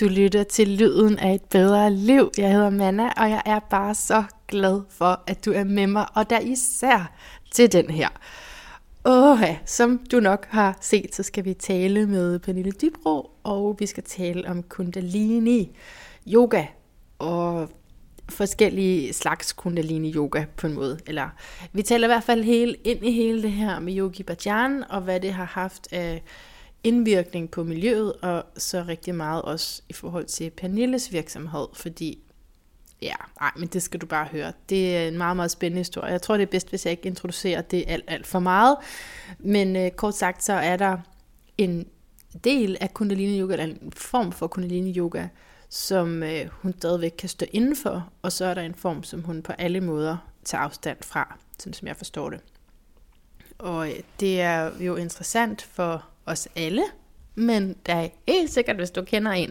Du lytter til Lyden af et bedre liv. Jeg hedder Manna, og jeg er bare så glad for, at du er med mig, og der især til den her. Åh, som du nok har set, så skal vi tale med Pernille Dybro, og vi skal tale om kundalini yoga og forskellige slags kundalini yoga på en måde. Eller vi taler i hvert fald hele, ind i hele det her med yogi bhajan, og hvad det har haft af indvirkning på miljøet, og så rigtig meget også i forhold til Pernilles virksomhed, fordi Ja, nej, men det skal du bare høre. Det er en meget, meget spændende historie. Jeg tror, det er bedst, hvis jeg ikke introducerer det alt, alt for meget. Men øh, kort sagt, så er der en del af kundalini yoga, eller en form for kundalini yoga, som øh, hun stadigvæk kan stå indenfor, og så er der en form, som hun på alle måder tager afstand fra, sådan som jeg forstår det. Og øh, det er jo interessant for os alle, men der er helt sikkert, hvis du kender en,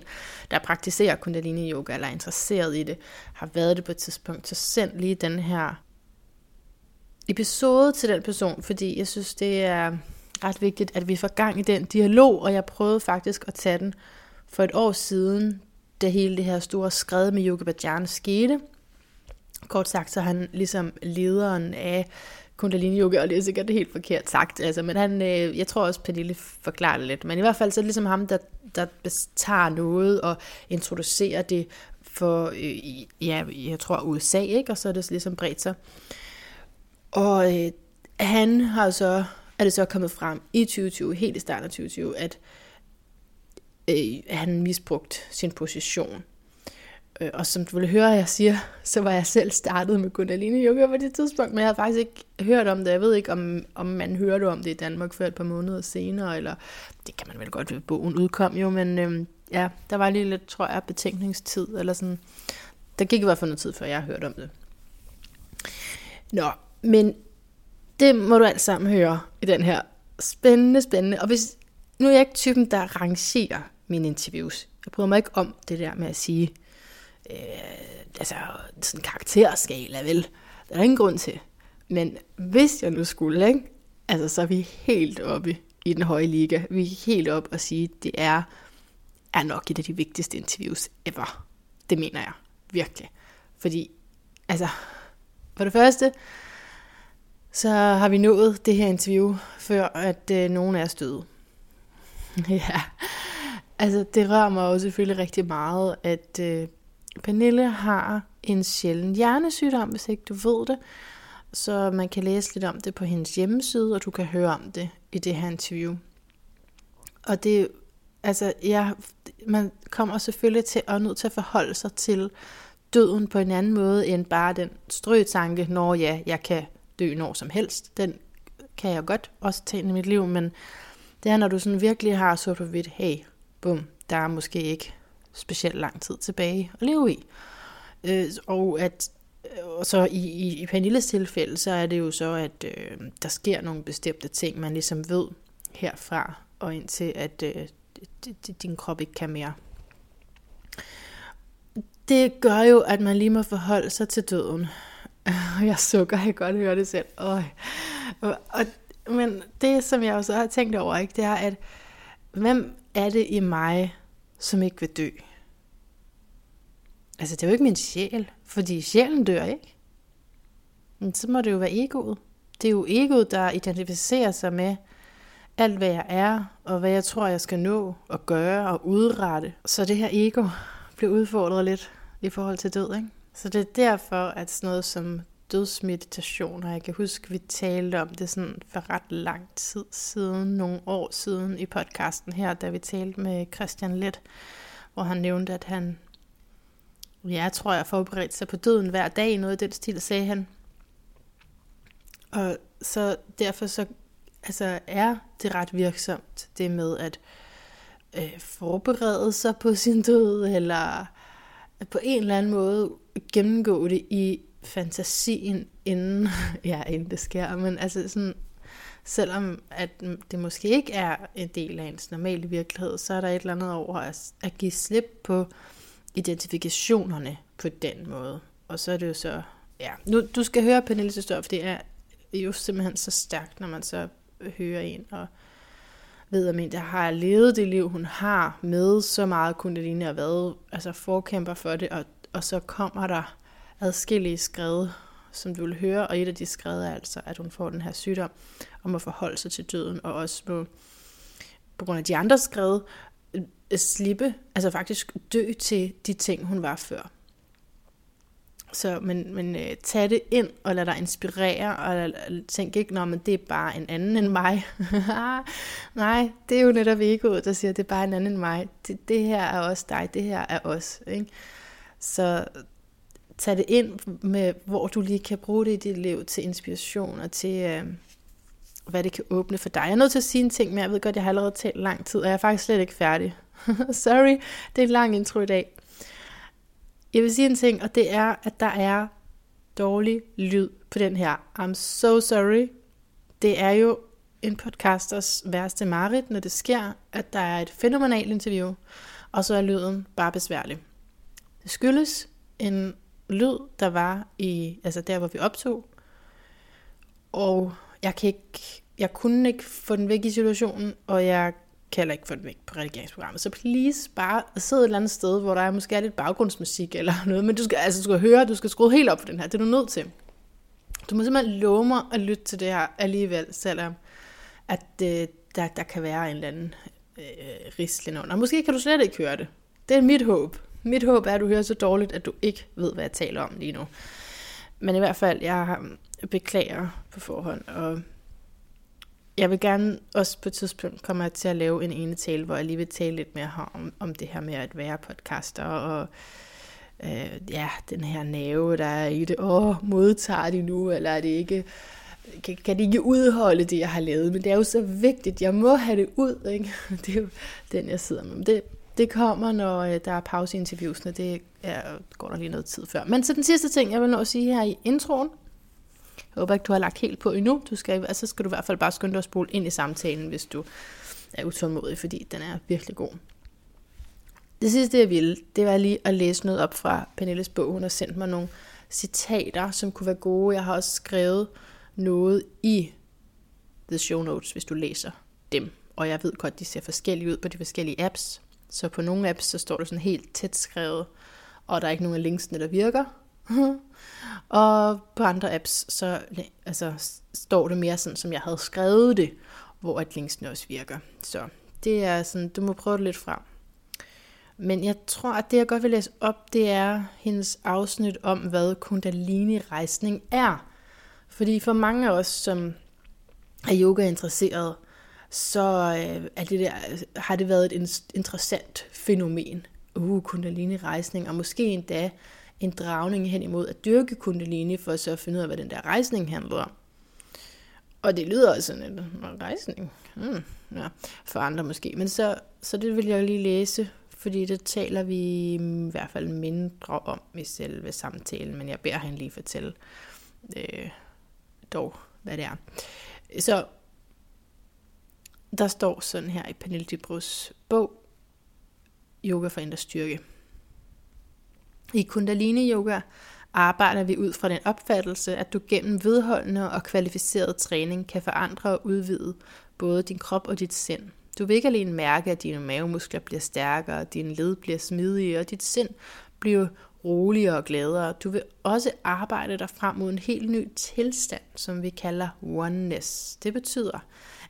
der praktiserer kundalini yoga, eller er interesseret i det, har været det på et tidspunkt, så send lige den her episode til den person, fordi jeg synes, det er ret vigtigt, at vi får gang i den dialog, og jeg prøvede faktisk at tage den for et år siden, da hele det her store skred med Yoga Bhajan skete. Kort sagt, så han ligesom lederen af kundalini yoga, og det er sikkert helt forkert sagt, altså, men han, øh, jeg tror også, Pernille forklarer det lidt, men i hvert fald så er det ligesom ham, der, der tager noget og introducerer det for, øh, ja, jeg tror USA, ikke? og så er det ligesom bredt sig. Og øh, han har så, er det så kommet frem i 2020, helt i starten af 2020, at øh, han misbrugt sin position Øh, og som du vil høre, jeg siger, så var jeg selv startet med Kundalini Yoga på det tidspunkt, men jeg havde faktisk ikke hørt om det. Jeg ved ikke, om, om man hørte om det i Danmark før et par måneder senere, eller det kan man vel godt, bogen udkom jo, men øhm, ja, der var lige lidt, tror jeg, betænkningstid, eller sådan. Der gik i hvert fald noget tid, før jeg hørte om det. Nå, men det må du alt sammen høre i den her spændende, spændende. Og hvis, nu er jeg ikke typen, der rangerer mine interviews. Jeg bryder mig ikke om det der med at sige, øh, altså sådan en karakterskala, vel? Der er ingen grund til. Men hvis jeg nu skulle, ikke? Altså, så er vi helt oppe i den høje liga. Vi er helt oppe og sige, at det er, er nok et af de vigtigste interviews ever. Det mener jeg. Virkelig. Fordi, altså, for det første, så har vi nået det her interview, før at øh, nogen er støde. ja, altså det rører mig jo selvfølgelig rigtig meget, at øh, Pernille har en sjælden hjernesygdom, hvis ikke du ved det. Så man kan læse lidt om det på hendes hjemmeside, og du kan høre om det i det her interview. Og det, altså, jeg, man kommer selvfølgelig til at nødt til at forholde sig til døden på en anden måde, end bare den strøtanke, når ja, jeg kan dø når som helst. Den kan jeg godt også tage ind i mit liv, men det er, når du sådan virkelig har så på vidt, hey, bum, der er måske ikke specielt lang tid tilbage at leve i. Øh, og at og så i, i, i Pernilles tilfælde, så er det jo så, at øh, der sker nogle bestemte ting, man ligesom ved herfra, og indtil at øh, din krop ikke kan mere. Det gør jo, at man lige må forholde sig til døden. Jeg sukker, jeg kan godt høre det selv. Øj. Og, og, men det, som jeg også har tænkt over, ikke, det er, at hvem er det i mig, som ikke vil dø? Altså, det er jo ikke min sjæl, fordi sjælen dør ikke. Men så må det jo være egoet. Det er jo egoet, der identificerer sig med alt, hvad jeg er, og hvad jeg tror, jeg skal nå og gøre og udrette. Så det her ego bliver udfordret lidt i forhold til død, ikke? Så det er derfor, at sådan noget som dødsmeditation, og jeg kan huske, vi talte om det sådan for ret lang tid siden, nogle år siden i podcasten her, da vi talte med Christian Let, hvor han nævnte, at han jeg tror, jeg forberedte sig på døden hver dag, noget i den stil, sagde han. Og så derfor så altså, er det ret virksomt, det med at øh, forberede sig på sin død, eller på en eller anden måde gennemgå det i fantasien, inden, ja, inden det sker. Men altså sådan, selvom at det måske ikke er en del af ens normale virkelighed, så er der et eller andet over at, at give slip på identifikationerne på den måde. Og så er det jo så, ja, nu, du skal høre Pernilles historie, for det er jo simpelthen så stærkt, når man så hører en, og ved, at Minda har levet det liv, hun har med så meget kundalini og været altså forkæmper for det, og, og så kommer der adskillige skred, som du vil høre, og et af de skred er altså, at hun får den her sygdom om at forholde sig til døden, og også må, på grund af de andre skred, slippe, altså faktisk dø til de ting, hun var før. Så, men, men uh, tag det ind og lad dig inspirere, og tænk ikke, at det er bare en anden end mig. Nej, det er jo netop egoet, der siger, det er bare en anden end mig. Det, det her er også dig, det her er os. Ikke? Så tag det ind med, hvor du lige kan bruge det i dit liv til inspiration og til, øh, hvad det kan åbne for dig. Jeg er nødt til at sige en ting, men jeg ved godt, jeg har allerede talt lang tid, og jeg er faktisk slet ikke færdig. Sorry, det er en lang intro i dag. Jeg vil sige en ting, og det er, at der er dårlig lyd på den her. I'm so sorry. Det er jo en podcasters værste mareridt, når det sker, at der er et fænomenalt interview, og så er lyden bare besværlig. Det skyldes en lyd, der var i, altså der, hvor vi optog, og jeg kan ikke, jeg kunne ikke få den væk i situationen, og jeg kan heller ikke få den væk på redigeringsprogrammet. Så please bare sidde et eller andet sted, hvor der er måske er lidt baggrundsmusik eller noget, men du skal, altså, du skal høre, du skal skrue helt op for den her. Det er du nødt til. Du må simpelthen love mig at lytte til det her alligevel, selvom at øh, der, der kan være en eller anden øh, rislen under. Måske kan du slet ikke høre det. Det er mit håb. Mit håb er, at du hører så dårligt, at du ikke ved, hvad jeg taler om lige nu. Men i hvert fald, jeg øh, beklager på forhånd, og jeg vil gerne også på et tidspunkt komme til at lave en ene tale, hvor jeg lige vil tale lidt mere om, om det her med at være podcaster, og øh, ja, den her nerve, der er i det. Åh, modtager de nu, eller er det ikke kan, kan de ikke udholde det, jeg har lavet, men det er jo så vigtigt, jeg må have det ud, ikke? det er jo den, jeg sidder med. Det, det kommer, når øh, der er pause i interviewsene, det er, går der lige noget tid før. Men så den sidste ting, jeg vil nå at sige her i introen, jeg håber ikke, du har lagt helt på endnu. Du skal, altså skal du i hvert fald bare skynde dig at spole ind i samtalen, hvis du er utålmodig, fordi den er virkelig god. Det sidste, jeg ville, det var lige at læse noget op fra Pernilles bog. Hun har sendt mig nogle citater, som kunne være gode. Jeg har også skrevet noget i the show notes, hvis du læser dem. Og jeg ved godt, de ser forskellige ud på de forskellige apps. Så på nogle apps, så står det sådan helt tæt skrevet, og der er ikke nogen af linksene, der virker. og på andre apps, så altså, står det mere sådan, som jeg havde skrevet det, hvor at linksene også virker. Så det er sådan, du må prøve det lidt frem. Men jeg tror, at det jeg godt vil læse op, det er hendes afsnit om, hvad kundalini-rejsning er. Fordi for mange af os, som er yoga-interesseret, så øh, er det der, øh, har det været et interessant fænomen. Uh, kundalini-rejsning, og måske endda en dragning hen imod at dyrke kundalini, for så at finde ud af, hvad den der rejsning handler om. Og det lyder også sådan en rejsning. Hmm, ja, for andre måske. Men så, så det vil jeg lige læse, fordi det taler vi i hvert fald mindre om i selve samtalen, men jeg beder han lige fortælle øh, dog, hvad det er. Så der står sådan her i Pernille Dibros bog, Yoga for Indre Styrke. I Kundalini Yoga arbejder vi ud fra den opfattelse, at du gennem vedholdende og kvalificeret træning kan forandre og udvide både din krop og dit sind. Du vil ikke alene mærke, at dine mavemuskler bliver stærkere, dine led bliver smidigere, og dit sind bliver roligere og gladere. Du vil også arbejde dig frem mod en helt ny tilstand, som vi kalder oneness. Det betyder,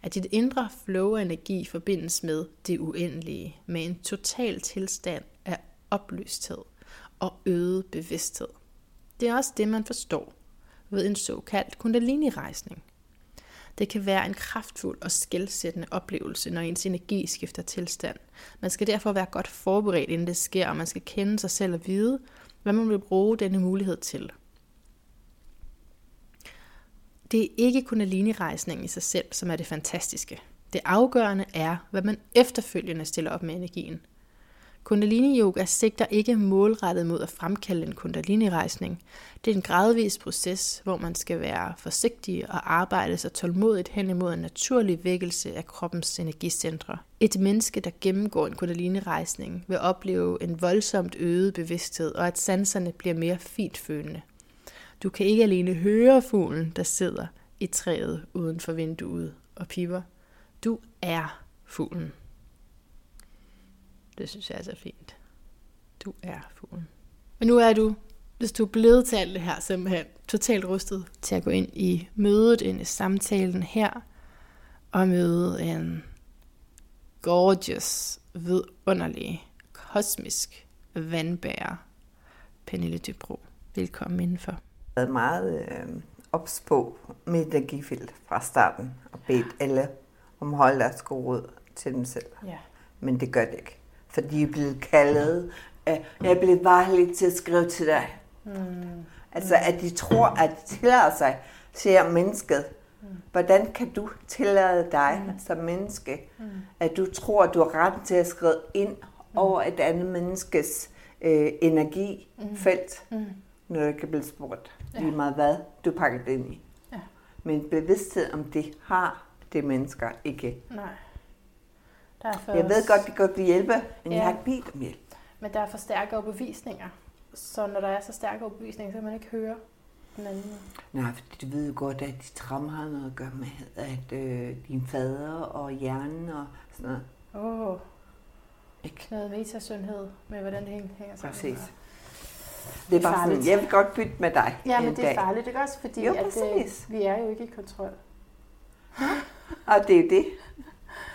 at dit indre flow af energi forbindes med det uendelige, med en total tilstand af opløsthed og øget bevidsthed. Det er også det, man forstår ved en såkaldt kundalini-rejsning. Det kan være en kraftfuld og skældsættende oplevelse, når ens energi skifter tilstand. Man skal derfor være godt forberedt, inden det sker, og man skal kende sig selv og vide, hvad man vil bruge denne mulighed til. Det er ikke kundalini-rejsningen i sig selv, som er det fantastiske. Det afgørende er, hvad man efterfølgende stiller op med energien – Kundalini Yoga sigter ikke målrettet mod at fremkalde en kundalini-rejsning. Det er en gradvis proces, hvor man skal være forsigtig og arbejde sig tålmodigt hen imod en naturlig vækkelse af kroppens energicentre. Et menneske, der gennemgår en kundalini-rejsning, vil opleve en voldsomt øget bevidsthed, og at sanserne bliver mere fintfølende. Du kan ikke alene høre fuglen, der sidder i træet uden for vinduet og piver. Du er fuglen. Det synes jeg er så fint. Du er fuglen. Men nu er du, hvis du er blevet til alt det her, simpelthen totalt rustet til at gå ind i mødet, ind i samtalen her, og møde en gorgeous, vidunderlig, kosmisk vandbærer, Pernille Dybro. Velkommen indenfor. Jeg har været meget øh, ops på mit energifelt fra starten, og bedt alle om at holde deres gode råd til dem selv. Ja. Men det gør det ikke. For de er blevet kaldet, jeg er blevet varlig til at skrive til dig. Mm. Altså, at de tror, at de tillader sig, siger mennesket. Hvordan kan du tillade dig mm. som menneske, mm. at du tror, at du har ret til at skrive ind mm. over et andet menneskes øh, energifelt, mm. når du kan blive spurgt Ja. lige meget hvad du pakker det ind i. Ja. Men bevidsthed om det har det mennesker ikke. Nej. Derfor Jeg ved godt, det godt vil hjælpe, men Ja. jeg har ikke bedt om hjælp. Men der er for stærke overbevisninger. Så når der er så stærke overbevisninger, så kan man ikke høre den anden. Nej, for du ved jo godt, at dit tram har noget at gøre med, at øh, din fader og hjernen og sådan noget. Åh, oh, Ikke? noget metasundhed med, hvordan det hænger sammen. Præcis. Det er bare farligt. sådan, jeg vil godt bytte med dig Ja, men en det er dag. farligt, ikke også? Fordi Jo, at, øh, vi er jo ikke i kontrol. Og det er jo det,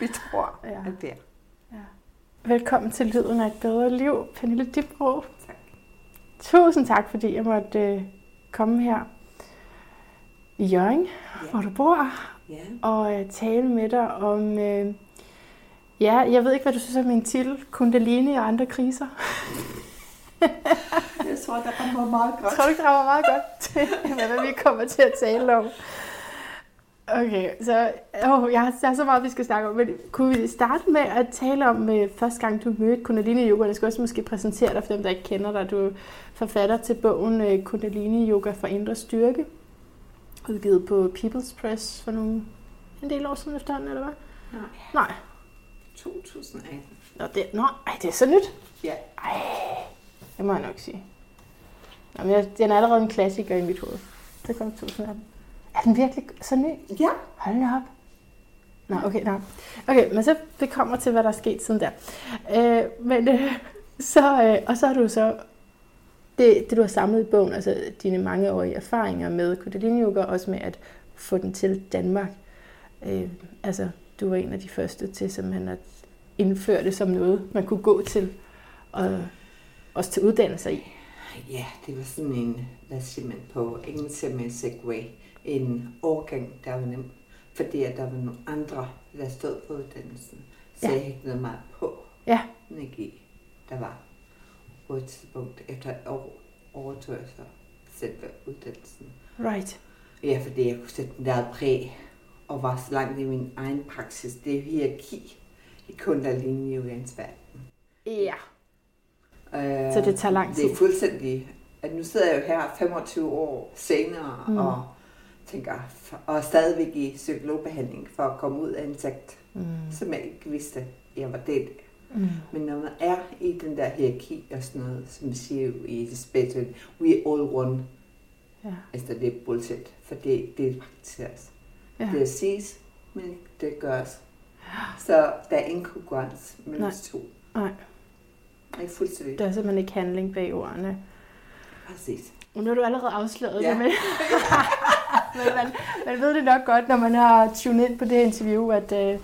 vi tror, Ja. ja. at det er. Velkommen til Lyden af et bedre liv, Pernille Dybro. Tak. Tusind tak, fordi jeg måtte øh, komme her i Jørgen, Ja. hvor du bor, Ja. og øh, tale med dig om... Øh, ja, jeg ved ikke, hvad du synes om min titel, Kundalini og andre kriser. Jeg tror, der kommer meget godt. Tror du ikke, det rammer meget godt til, hvad vi kommer til at tale om? Okay, så åh, jeg, har, der er så meget, vi skal snakke om, men kunne vi starte med at tale om øh, første gang, du mødte Kundalini Yoga? Jeg skal også måske præsentere dig for dem, der ikke kender dig. Du er forfatter til bogen øh, Kundalini Yoga for Indre Styrke, udgivet på People's Press for nogle, en del år siden efterhånden, eller hvad? Nej. Nej, 2018. Nå, det, nå ej, det er så nyt. Ja. Ej, det må jeg nok sige. Nå, men jeg, den er allerede en klassiker i mit hoved. Det kom 2018. Er den virkelig så ny? Ja. Hold da op. Nå, okay, nå. Okay, men så vi kommer til, hvad der er sket siden der. Øh, men øh, så, øh, og så har du så, det, det du har samlet i bogen, altså dine mangeårige erfaringer med Kundalini Yoga, også med at få den til Danmark. Øh, altså, du var en af de første til simpelthen at indføre det som noget, man kunne gå til, og også til uddannelser i. Ja, det var sådan en, hvad siger man på engelsk, man segway. En overgang, der var nem. Fordi at der var nogle andre, der stod på uddannelsen. Så Ja. jeg hægtede meget på Ja, energi, der var på et tidspunkt. Efter et år overtog jeg så selve uddannelsen. right. Ja, fordi jeg kunne sætte den der præg og var så langt i min egen praksis. Det er hierarki i kundalini yogaens verden. Ja. Øh, Så det tager lang tid. Det er fuldstændig... At nu sidder jeg jo her 25 år senere mm. og tænker, og stadigvæk i psykologbehandling for at komme ud af en sekt, Mm. som jeg ikke vidste, jeg var det. Mm. Men når man er i den der hierarki og sådan noget, som vi siger i det spirituelle, we all one, Ja. altså det er bullshit, for det, det er praktiseres. Ja. Det siges, men det gøres. Så der er ingen konkurrence mellem Nej. de to. Nej. Er fuldstændig. Der er simpelthen ikke handling bag ordene. Præcis. Og nu har du allerede afsløret Ja. det, men, men man, man ved det nok godt, når man har tunet ind på det her interview, at, øh,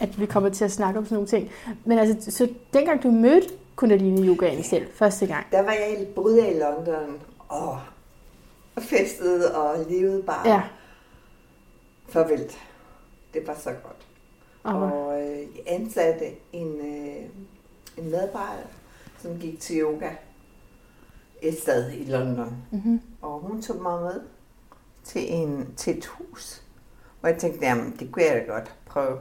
at vi kommer til at snakke om sådan nogle ting. Men altså, så dengang du mødte Kundalini Yogaen selv første gang, Der var jeg i boede jeg i London og festede og levede bare ja, for vildt. Det var så godt. og, Og øh, jeg ansatte en, øh, en medarbejder, som gik til yoga et sted i London. mm-hmm. Og hun tog mig med til, en, til et hus. Og jeg tænkte, jamen, det kunne jeg da godt prøve,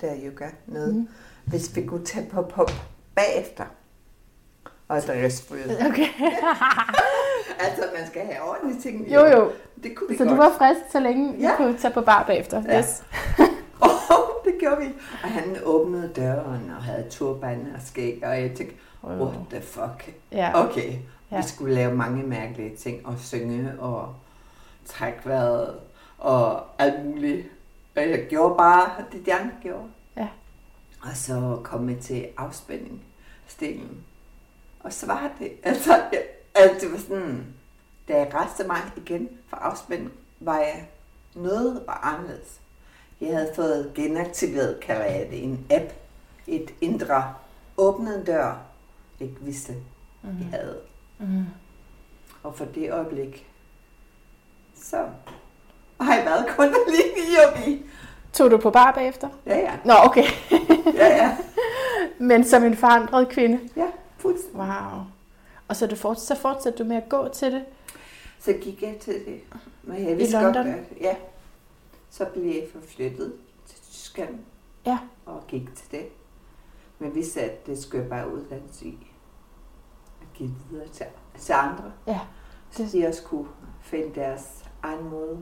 der yoga. Mhm. Mm. Hvis vi kunne tage på pop bagefter. Og selvfølgelig. okay. Altså, man skal have ordentlige ting. jo, jo. Det kunne vi Så godt. du var frisk, så længe ja. Kunne tage på bar bagefter. Ja. Yes. Oh, det gjorde vi. Og han åbnede døren og havde turban og skæg, og jeg tænkte, what the fuck. Ja. Okay, Ja. vi skulle lave mange mærkelige ting, og synge og trække vejret og alt muligt. Og jeg gjorde bare det, de andre gjorde. Ja. Og så kom jeg til afspænding, stillingen. Og så var det, altså, jeg, altså det var sådan, da jeg rejste mig igen fra afspænding, var jeg noget var anderledes. Jeg havde fået genaktiveret, kalder jeg det, en app, et indre åbnet dør, ikke vidste, mm. jeg havde. Mm. Og for det øjeblik, så har jeg været kundalini yogi. Tog du på bar bagefter? Ja, ja. Nå, okay. Ja, ja. Men som en forandret kvinde? Ja, fuldstændig. Wow. Og så, det fort, så fortsatte du med at gå til det? Så gik jeg til det. Men jeg vidste London? Godt, at, ja. Så blev jeg forflyttet til Tyskland Ja. og gik til det. Men vi sagde, at det skulle jeg bare uddannes i. Og give videre til, til andre. Ja. Så de også kunne finde deres egen måde.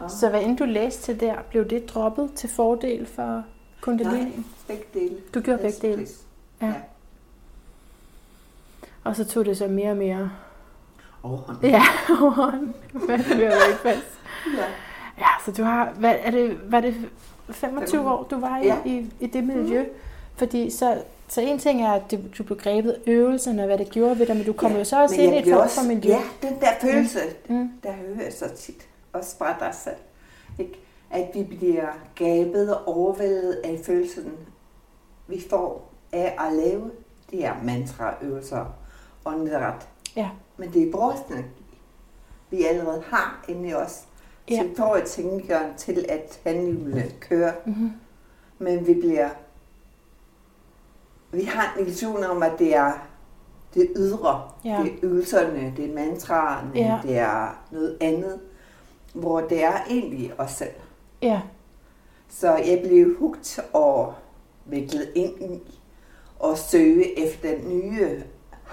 Ja. Så hvad end du læste til der, blev det droppet til fordel for kundalini? Nej, begge dele. Du gjorde begge dele? Ja. ja. Og så tog det så mere og mere. Overhånd. Ja, overhånd. Hvad det bliver jo ikke fast. Ja. Ja, så du har, hvad er det, var det 25 år, du var i, Ja. i, i det miljø? Fordi så, så en ting er, at du, du blev grebet af øvelserne, og hvad det gjorde ved dig, men du kom Ja, jo så også ind i et form for miljø. Ja, den der følelse, Mm. der hører jeg så tit, også fra dig selv, ikke? at vi bliver gabet og overvældet af følelsen, vi får af at lave de her mantraøvelser åndedræt. Ja. Men det er energi, vi allerede har inde i os. Ja. Så vi får et tænkeren til at handhjulet kører, Mm-hmm. men vi bliver... Vi har en illusion om, at det er det ydre, Ja. det er øvelserne, det er mantraerne, Ja. det er noget andet, hvor det er egentlig os selv. Ja, Så jeg blev hugt og viklet ind i og søge efter den nye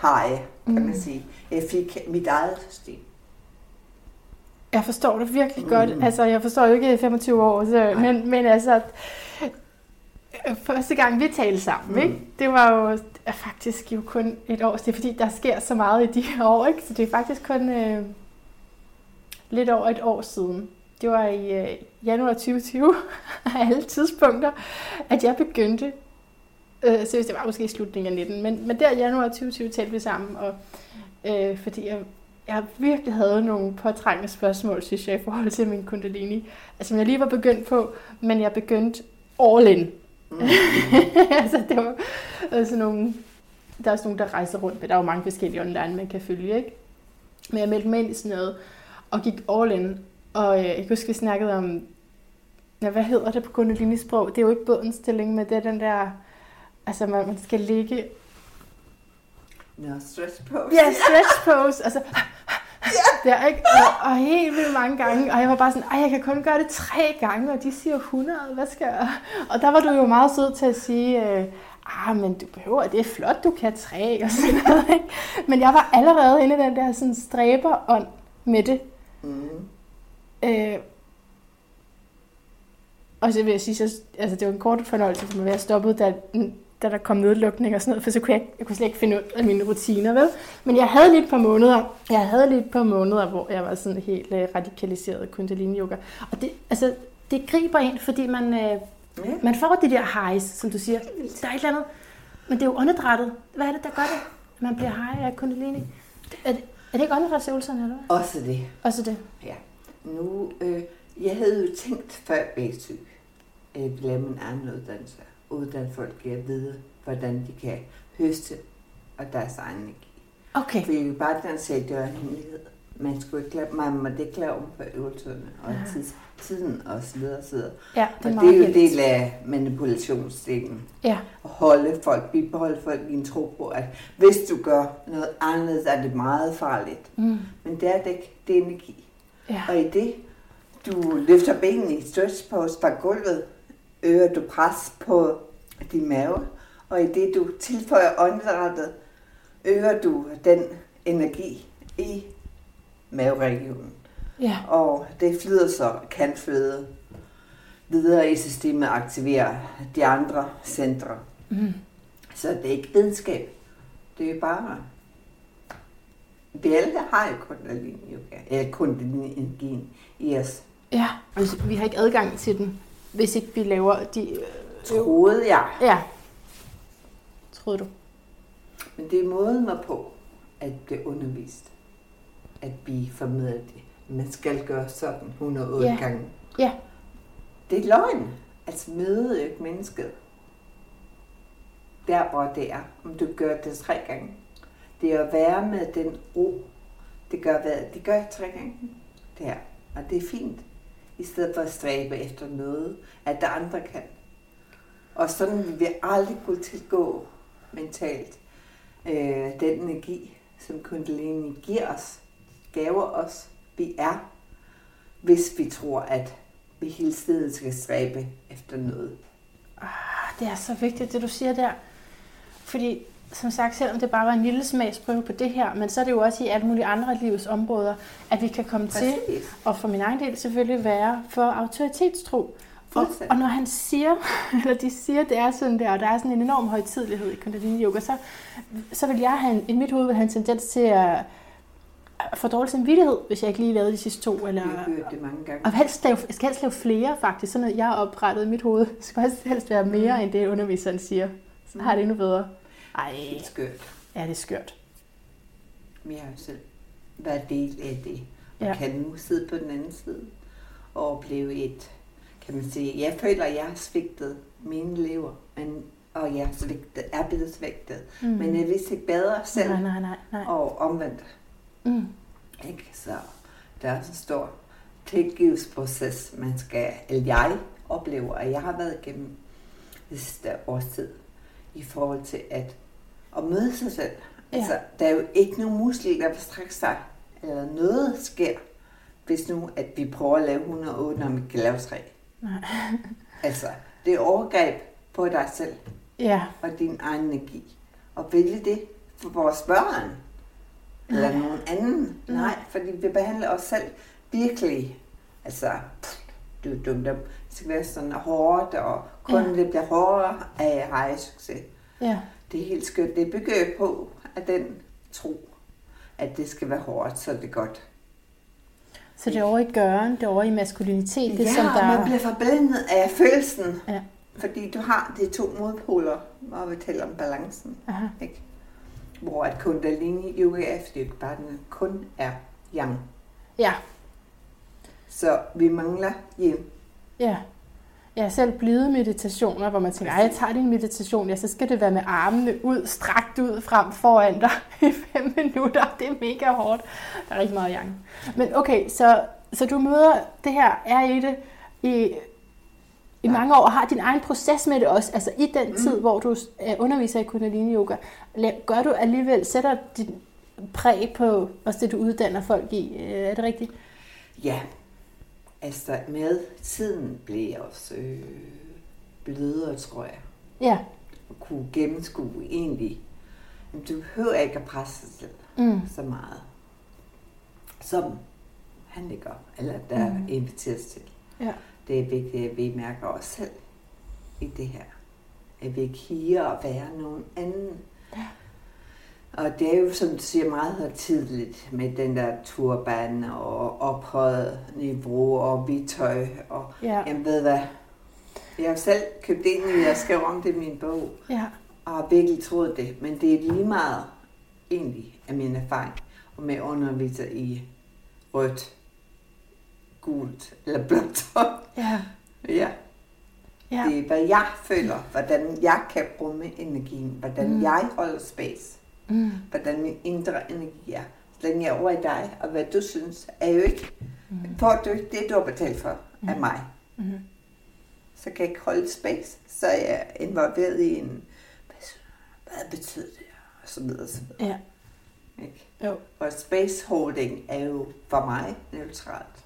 hej, kan Mm. man sige. Jeg fik mit eget system. jeg forstår det virkelig Mm. godt. Altså, jeg forstår jo ikke i 25 år, så, men, men altså, første gang vi talte sammen, Mm. ikke? det var jo er faktisk jo kun et år. Det er fordi, der sker så meget i de her år, ikke? så det er faktisk kun øh, lidt over et år siden. Det var i øh, januar 2020, af alle tidspunkter, at jeg begyndte, øh, seriøst, det var måske i slutningen af 19, men, men der i januar 2020 talte vi sammen, og, øh, fordi jeg, jeg virkelig havde nogle påtrængende spørgsmål, synes jeg, i forhold til min kundalini, altså, som jeg lige var begyndt på, men jeg begyndte all in. Mm. altså, det var altså nogle, der er også nogen, der rejser rundt med. Der er jo mange forskellige online, man kan følge, ikke? Men jeg meldte mig ind i sådan noget, og gik all in. Og øh, jeg kan huske, vi snakkede om, ja, hvad hedder det på kundalini-sprog? Det er jo ikke bådens stilling, men det er den der, altså man, man skal ligge, Nå, stress pose. ja, stretch pose, altså, der, ikke? Og, og helt vildt mange gange, og jeg var bare sådan, ej, jeg kan kun gøre det tre gange, og de siger 100, hvad skal jeg? Og der var du jo meget sød til at sige, øh, ah, men du behøver, det er flot, du kan tre, og sådan noget, ikke? Men jeg var allerede inde i den der sådan stræberånd med det. Mm. Øh, og så vil jeg sige, så, altså det var en kort fornøjelse for mig, at jeg stoppede, da, da der kom nedlukning og sådan noget, for så kunne jeg, jeg kunne slet ikke finde ud af mine rutiner, vel? Men jeg havde lige et par måneder, jeg havde lige et par måneder, hvor jeg var sådan helt øh, radikaliseret kundalini yoga. Og det, altså, det griber ind, fordi man, øh, Ja. man får de der highs, som du siger. Der er et eller andet, men det er jo åndedrættet. Hvad er det, der gør det? Man bliver high af kundalini? Er det, er det ikke åndedrætsøvelserne, eller hvad? Også det. Også det. Ja. Nu, øh, jeg havde jo tænkt før jeg blev syg, jeg ville lave min egen uddannelse. Uddanne folk i at vide, hvordan de kan høste og deres egen energi. Okay. For jeg vil bare sige, at det var en hemmelighed. Man skulle ikke lade, man måtte ikke lade om på øvelserne og Ja. tids, tiden og så videre og så videre. Ja, Og det er det er jo en heldigt. del af manipulationsdelen. Ja, At holde folk, bibeholde folk i en tro på, at hvis du gør noget andet, så er det meget farligt. mm. Men det er det ikke. Det er energi. ja. Og i det, du løfter benene i stretch pose fra gulvet, øger du pres på din mave, og i det, du tilføjer åndedrættet, øger du den energi i maveregionen. ja. Og det flyder så, kan flyde videre i systemet og aktivere de andre centre. Mm. Så det er ikke videnskab. Det er bare... Vi alle har jo kundalini eller kundalini i os. Ja, altså, vi har ikke adgang til den, hvis ikke vi laver de øh, Troede jeg. Ja. Troede du? Men det er måden mig på, at blive undervist. At blive formidlet det. Man skal gøre sådan 108 Ja. gange. Ja. Det er løgn. Altså møde jo ikke mennesket. Der hvor det er. Om du gør det tre gange. Det er at være med den ro. Det gør hvad? Det gør jeg tre gange. Det her. Og det er fint. I stedet for at stræbe efter noget, at der andre kan. Og sådan vil vi aldrig kunne tilgå mentalt øh, den energi, som Kundalini giver os, gaver os, vi er, hvis vi tror, at vi hele tiden skal stræbe efter noget. Ah, Det er så vigtigt, det du siger der. Fordi, som sagt, selvom det bare var en lille smagsprøve på det her, men så er det jo også i alle mulige andre af livets områder, at vi kan komme til, Præcis. og for min egen del selvfølgelig være for autoritetstro. Og, og når han siger, eller de siger, det er sådan der, og der er sådan en enorm højtidlighed i Kundalini Yoga, så, så vil jeg have en, i mit hoved vil have en tendens til at, at få dårlig samvittighed, hvis jeg ikke lige lavede de sidste to. Eller, Vi har hørt det mange gange. og helst lave, jeg skal helst lave flere, faktisk. Sådan at jeg har oprettet i mit hoved. Det skal helst være mere, Mm. end det underviseren siger. Så har jeg det endnu bedre. Ej, Det er skørt. ja, det er skørt. Men jeg har jo selv været del af det. Og Ja. kan nu sidde på den anden side og opleve et, kan man sige, jeg føler, at jeg har svigtet mine lever, men, og jeg er, svigtet, er blevet svigtet. Mm. Men jeg vidste ikke bedre selv, Nej, nej, nej, nej. og omvendt. Mm. Ikke? Så der er så stor tilgivelsesproces, man skal, eller jeg oplever, og jeg har været igennem det sidste års tid, i forhold til at, at møde sig selv. Ja. Altså, der er jo ikke nogen muskel, der vil strække sig, eller noget sker, hvis nu, at vi prøver at lave 108, når vi kan lave 3. Nej. Altså, det er overgreb på dig selv Ja, og din egen energi. Og vælge det for vores børn. Eller Nej. nogen anden. Nej. Nej, fordi vi behandler os selv virkelig. Altså, pff, du er dum, det skal være sådan hårdt, og kun Ja. ja. det bliver hårdere af high succes. ja. Det er helt skørt. Det bygger på, at den tro, at det skal være hårdt, så er det godt. Så det er over i gøren, det er over i maskulinitet, det er ja, som der... man bliver forblindet af følelsen. Ja. Fordi du har de to modpoler, hvor vi taler om balancen. Aha. Ikke? Hvor at kundalini yoga er, fordi det bare den kun er yang. Ja, Så vi mangler yin. ja. Jeg har selv blevet meditationer, hvor man tænker, jeg tager din meditation, ja, så skal det være med armene ud, strakt ud frem foran dig i fem minutter. Det er mega hårdt. Der er rigtig meget yang. Men okay, så, så du møder det her, er i det i, i mange år, har din egen proces med det også. Altså i den Mm. tid, hvor du øh, underviser i Kundalini Yoga, gør du alligevel, sætter dit præg på også det, du uddanner folk i. Øh, Er det rigtigt? Ja, altså med tiden blev jeg også øh, blødere, tror jeg. Ja. Og kunne gennemskue egentlig. Men du behøver ikke at presse dig selv Mm. så meget. Som han gør, eller der Mm. inviteres til. Ja. Det er vigtigt, at vi mærker os selv i det her. At vi ikke higer at være nogen anden. Ja. Og det er jo, som du siger, meget højtidligt med den der turban og ophøjet niveau og hvidtøj. Og Ja. jeg ved hvad, jeg har selv købt ind i, jeg skrev om det i min bog, Ja. og har virkelig troet det. Men det er lige meget egentlig af min erfaring, og med underviser i rødt, gult eller blåt tøj. Ja. Ja, Ja. det er, hvad jeg føler, hvordan jeg kan rumme energien, hvordan mm. jeg holder space, Mm. hvordan min indre energi er. Så længe jeg er over i dig, og hvad du synes, er jo ikke, Mm. får du ikke det, du har betalt for af Mm. mig. Mm. Så kan jeg ikke holde space, så er jeg involveret i en, hvad, hvad betyder det, og så videre, og så videre. Ja. Ikke? Jo. Og space holding er jo for mig neutralt.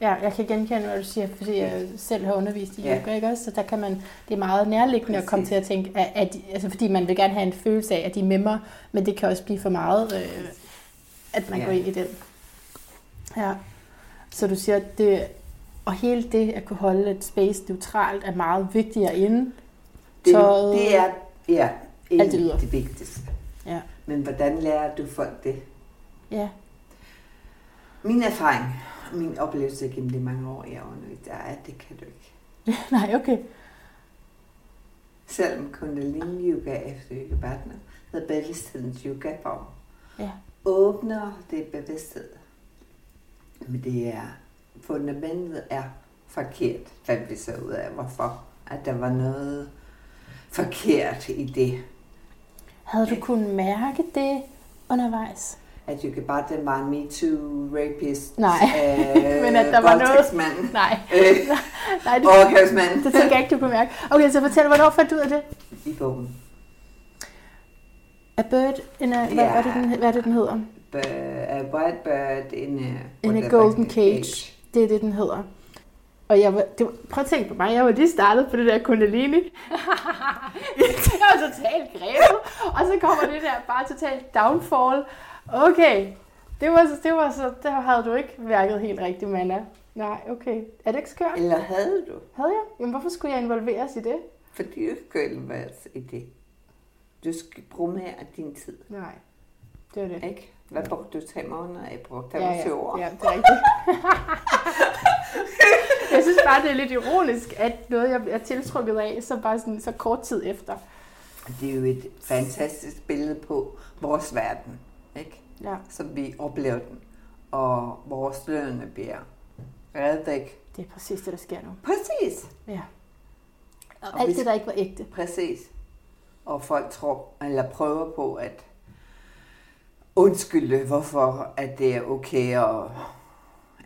Ja, jeg kan genkende, hvad du siger, fordi jeg selv har undervist i Ja. yoga, ikke også? Så der kan man, det er meget nærliggende at komme Præcis. til at tænke, at, at, altså fordi man vil gerne have en følelse af, at de er med mig, men det kan også blive for meget, øh, at man Ja. går ind i den. Ja. Så du siger, at det, og hele det at kunne holde et space neutralt er meget vigtigere inden. Det, Tøjet. det er ja, Alt det ydre. det vigtigste. Ja. Men hvordan lærer du folk det? Ja. Min erfaring min oplevelse gennem de mange år, jeg har undervist, er, at det kan du ikke. Nej, okay. selvom kundalini yoga efter yoga partner hedder bevidsthedens yogaform, Ja. åbner det bevidsthed. Men det er, fundamentet er forkert, fandt vi så ud af, hvorfor. At der var noget forkert i det. Havde du kunnet mærke det undervejs? At yoga partner var en MeToo rapist. Nej, øh, men at der var noget- Nej, Øh, nej det, overgrebsmand det tænker jeg ikke, du kunne mærke. Okay, så fortæl, hvornår fandt du ud af det? i bogen. A Bird in a... Hvad, Ja. hvad, er det, den, hvad er det, den hedder? A white bird in a, In a golden cage. Det er det, den hedder. Og jeg var, det var, prøv at tænke på mig, jeg var lige startet på det der kundalini. jeg var totalt grebet, og så kommer det der bare totalt downfall. Okay, det var, det var så, der havde du ikke værket helt rigtigt, Manna. Nej, okay. Er det ikke skørt? Eller havde du? Havde jeg? Jamen, hvorfor skulle jeg involveres i det? Fordi du ikke kunne involveres i det. Du skal bruge mere af din tid, Nej, det var det. ikke? Hvad brugte du tre måneder? Jeg brugte Ja, 25 ja, år. ja, det er rigtigt. jeg synes bare, det er lidt ironisk, at noget, jeg er tiltrukket af, så bare sådan, så kort tid efter. Det er jo et fantastisk billede på vores verden, ikke? Ja, Som vi oplever den. Og vores lønne bliver reddet væk. det er præcis det, der sker nu. Præcis. Ja. Og Og alt hvis- det, der ikke var ægte. Præcis. Og folk tror, eller prøver på at undskylde, hvorfor at det er okay. Og,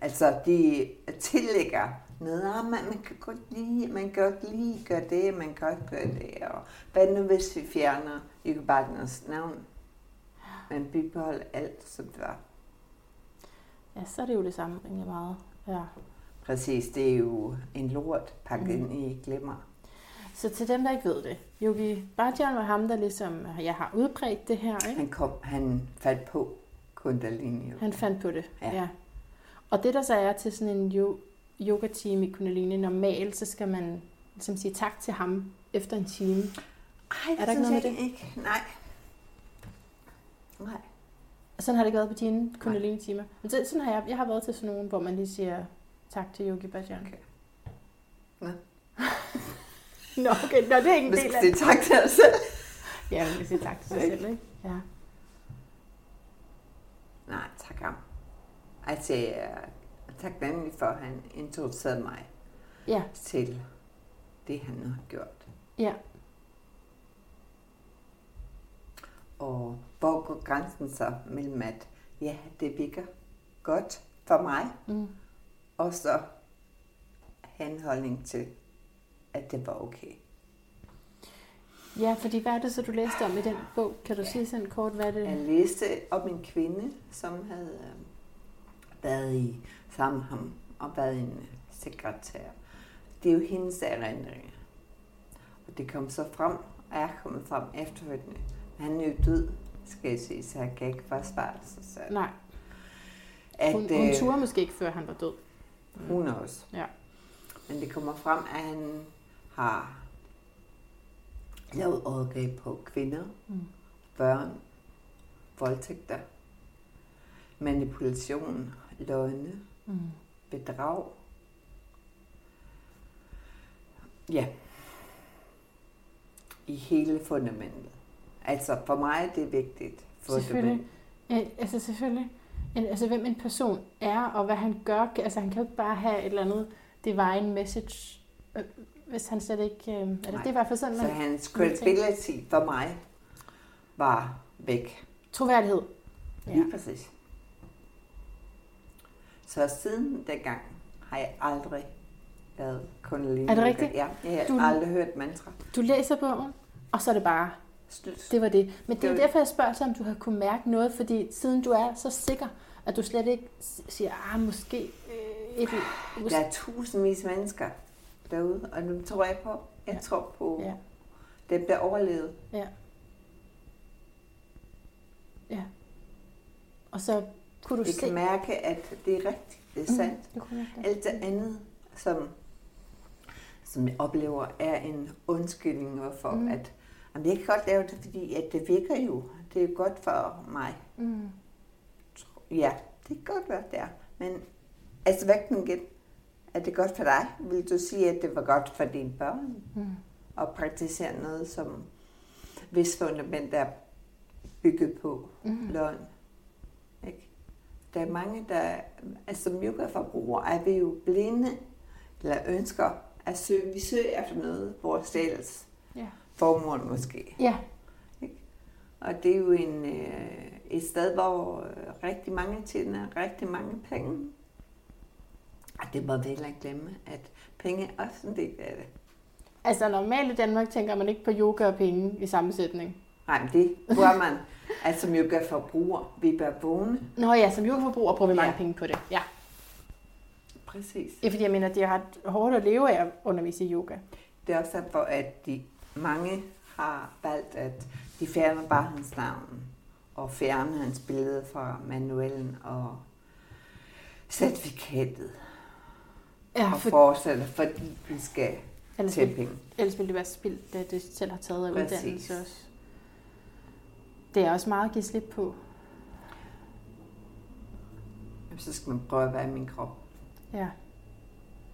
altså, de tillægger noget. Ah, man, man kan godt lige, man kan godt lige gøre det, man kan godt gøre det. Og hvad nu, hvis vi fjerner Jykkebakkens navn? Men bibeholder alt, som det var. Ja, så er det jo det samme rimelig meget. Ja. Præcis, det er jo en lort pakket Mm. ind i glimmer. Så til dem, der ikke ved det, Yogi Bhajan var ham, der ligesom, jeg har udbredt det her, ikke? Han, kom, han faldt på kundalini. yoga. Han fandt på det, ja. Ja. Og det, der så er til sådan en yo- yoga-team i Kundalini, normalt, så skal man ligesom sige tak til ham efter en time. Ej, Er der ikke noget med det? Ikke. Nej. Nej. Og sådan har det ikke været på dine Kundalini-timer. Men så, sådan har jeg, jeg har været til sådan nogle, hvor man lige siger tak til Yogi Bhajan. Okay. Nå. Nå, okay. Nå, det er ikke en del skal af sige tak til os selv. Ja, man kan sige tak til sig selv, ikke? Ja. Nej, tak ham. Altså, jeg er taknemmelig for, at han introducerede mig Ja, til det, han nu har gjort. ja. Og hvor går grænsen så mellem, at ja, det virker godt for mig, Mm. og så henholdning til, at det var okay. Ja, fordi hvad er det så, du læste om i den bog? Kan du sige sådan kort, hvad er det? Jeg læste om en kvinde, som havde øh, været i sammen ham og været en øh, sekretær. Det er jo hendes erindringer. Og det kom så frem, og er kommet frem efterfølgende. Han er jo død, skal jeg sige, så han kan ikke forsvare sig selv. Nej, At, hun, hun øh, turde måske ikke, før han var død. Hun også. Ja. Men det kommer frem, at han har lavet overgreb på kvinder, Mm. børn, voldtægter, manipulation, løgne, Mm. bedrag. Ja. I hele fundamentet. Altså for mig er det vigtigt. Selvfølgelig. Ja, altså selvfølgelig. En- Altså hvem en person er, og hvad han gør. Altså han kan jo ikke bare have et eller andet divine message, øh, hvis han slet ikke... Øh, er det, det er i hvert fald sådan, Så man... hans man tænker. credibility for mig var væk. Troværdighed. Ja. Lige præcis. Så siden dengang har jeg aldrig lavet kundalini. Er det rigtigt? Ja, jeg har Du- aldrig hørt mantra. Du læser bogen, og så er det bare... Slut. Det var det. Men det er Det var derfor, jeg spørger sig, om du har kunne mærke noget, fordi siden du er så sikker, at du slet ikke siger, ah, måske øh, et... Der er tusindvis af mennesker derude, og dem tror jeg på. Jeg Ja. tror på Ja, dem, der overlevede. ja. Ja. Og så kunne du Vi se... kan mærke, at det er rigtigt. Det er sandt. Mm, det jeg Alt det andet, som, som jeg oplever, er en undskyldning Mm. mm. at jamen, jeg kan godt lave det, fordi at det virker jo. Det er godt for mig. Mm. Ja, det kan godt være, det er. Men altså, kan igen? Er det godt for dig? Vil du sige, at det var godt for dine børn? Mm. og praktisere noget, som hvis fundament er bygget på mm. løgn. Ikke? Der er mange, der... Altså som yogaforbrugere er vi jo blinde, eller ønsker at søge, vi søger efter noget, vores sjæls Ja. Formål måske. Ja. Og det er jo en, øh, et sted, hvor øh, rigtig mange tjener rigtig mange penge. Og det må vi heller ikke glemme, at penge er også en del af det. Altså normalt i Danmark tænker man ikke på yoga og penge i samme sætning. Nej, men det bør man, at som yoga-forbruger, vi bør vågne. Nå ja, som yogaforbruger bruger vi mange Ja. penge på det. Ja. Præcis. ja, fordi jeg mener, det er ret hårdt at leve af at undervise i yoga. Det er også derfor, at de mange har valgt, at de fjerner bare hans navn og fjerner hans billede fra manuellen og certifikatet Ja, og for, fortsætter, fordi vi skal ellers, vil, penge. ellers ville det være spildt, det det selv har taget af Præcis. uddannelse også. Det er også meget at give slip på. Jamen, Så skal man prøve at være i min krop, Ja.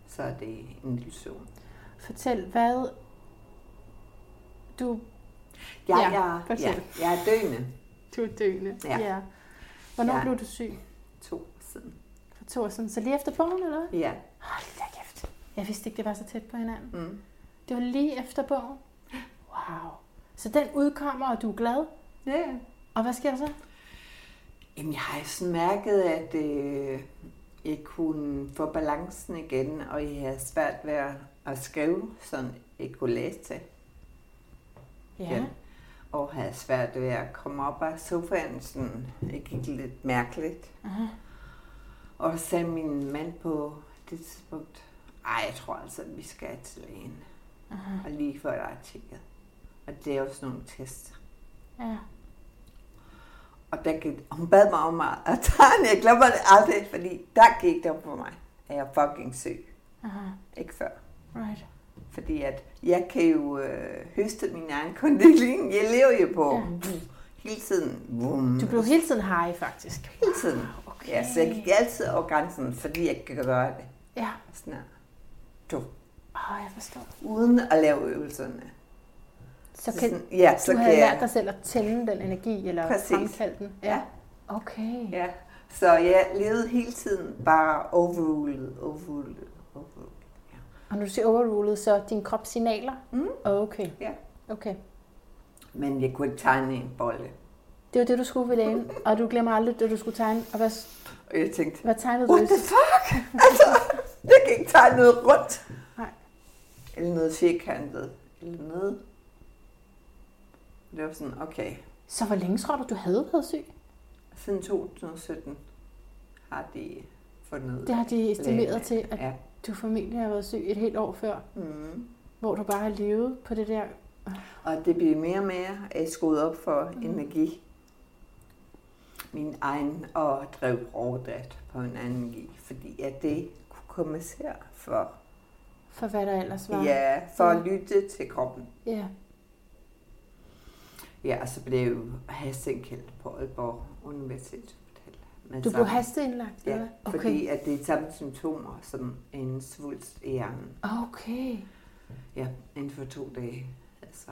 så er det en illusion. Fortæl, hvad du, Jeg, Ja, jeg, fortæl. jeg, er døende du er døende. Ja. ja. Hvornår Ja. blev du syg? to år siden. For to år siden. Så lige efter bogen, eller hvad? Ja. Hold da kæft. Jeg vidste ikke, det var så tæt på hinanden. Mm. Det var lige efter bogen. Wow. Så den udkommer, og du er glad. Ja. Og hvad sker der så? Jamen, jeg har sådan mærket, at øh, jeg kunne få balancen igen, og jeg havde svært ved at- at skrive, sådan jeg kunne læse til. Ja. Ja. Og havde svært ved at komme op af sofaen, sådan, det gik lidt mærkeligt. Aha. Og så sagde min mand på det tidspunkt, ej, jeg tror altså, at vi skal til lægen. Aha. Og lige før der er tjekket. Og det er jo sådan nogle tests. Ja. Og der gik, hun bad mig om at at tegne. Jeg glemmer det aldrig, fordi der gik det op for mig, at jeg er fucking syg. Aha. Ikke før. Right. Fordi at jeg kan jo øh, høste min egen kundalini. Jeg lever jo på Ja. ja. hele tiden. Vum. Du blev hele tiden high, faktisk. hele tiden. Okay. Ja, så jeg gik altid over grænsen, fordi jeg kan gøre det. Ja. Sådan her. Du. Åh, jeg forstår. Uden at lave øvelserne. Så Så kan, sådan, ja, så du kan havde lært jeg... dig selv at tænde den energi, eller Præcis. fremkalde den. Ja. Okay. Ja, så jeg levede hele tiden bare overrulet, overrulet, overrulet. Og når du siger overrulet, så din krop signaler? Mm. Okay. Ja. Okay. Men jeg kunne ikke tegne en bolle. Det var det, du skulle ved lægen, og du glemmer aldrig, da du skulle tegne. Og hvad, Og jeg tænkte, hvad tegnede du? what the fuck? altså, jeg kan ikke tegne noget rundt. Nej. Eller noget firkantet. Eller noget. Det var sådan, okay. Så hvor længe tror du, du havde været syg? Siden 2017 har de fundet Det har de estimeret lægerne. til, at Ja. Du formentlig har været syg et helt år før, Mm. hvor du bare har levet på det der. Og det bliver mere og mere at skruet op for mm. energi. Min egen og drev rovdrift på en anden energi, fordi at det kunne kompensere for, For hvad der ellers var. ja, for Ja. at lytte til kroppen. ja. Ja, og så blev jeg jo på Aalborg Universitetshospital. Med Du blev hasteindlagt, Ja, eller okay. fordi at det er samme symptomer som en svulst i hjernen. Okay. Ja, inden for to dage. Altså,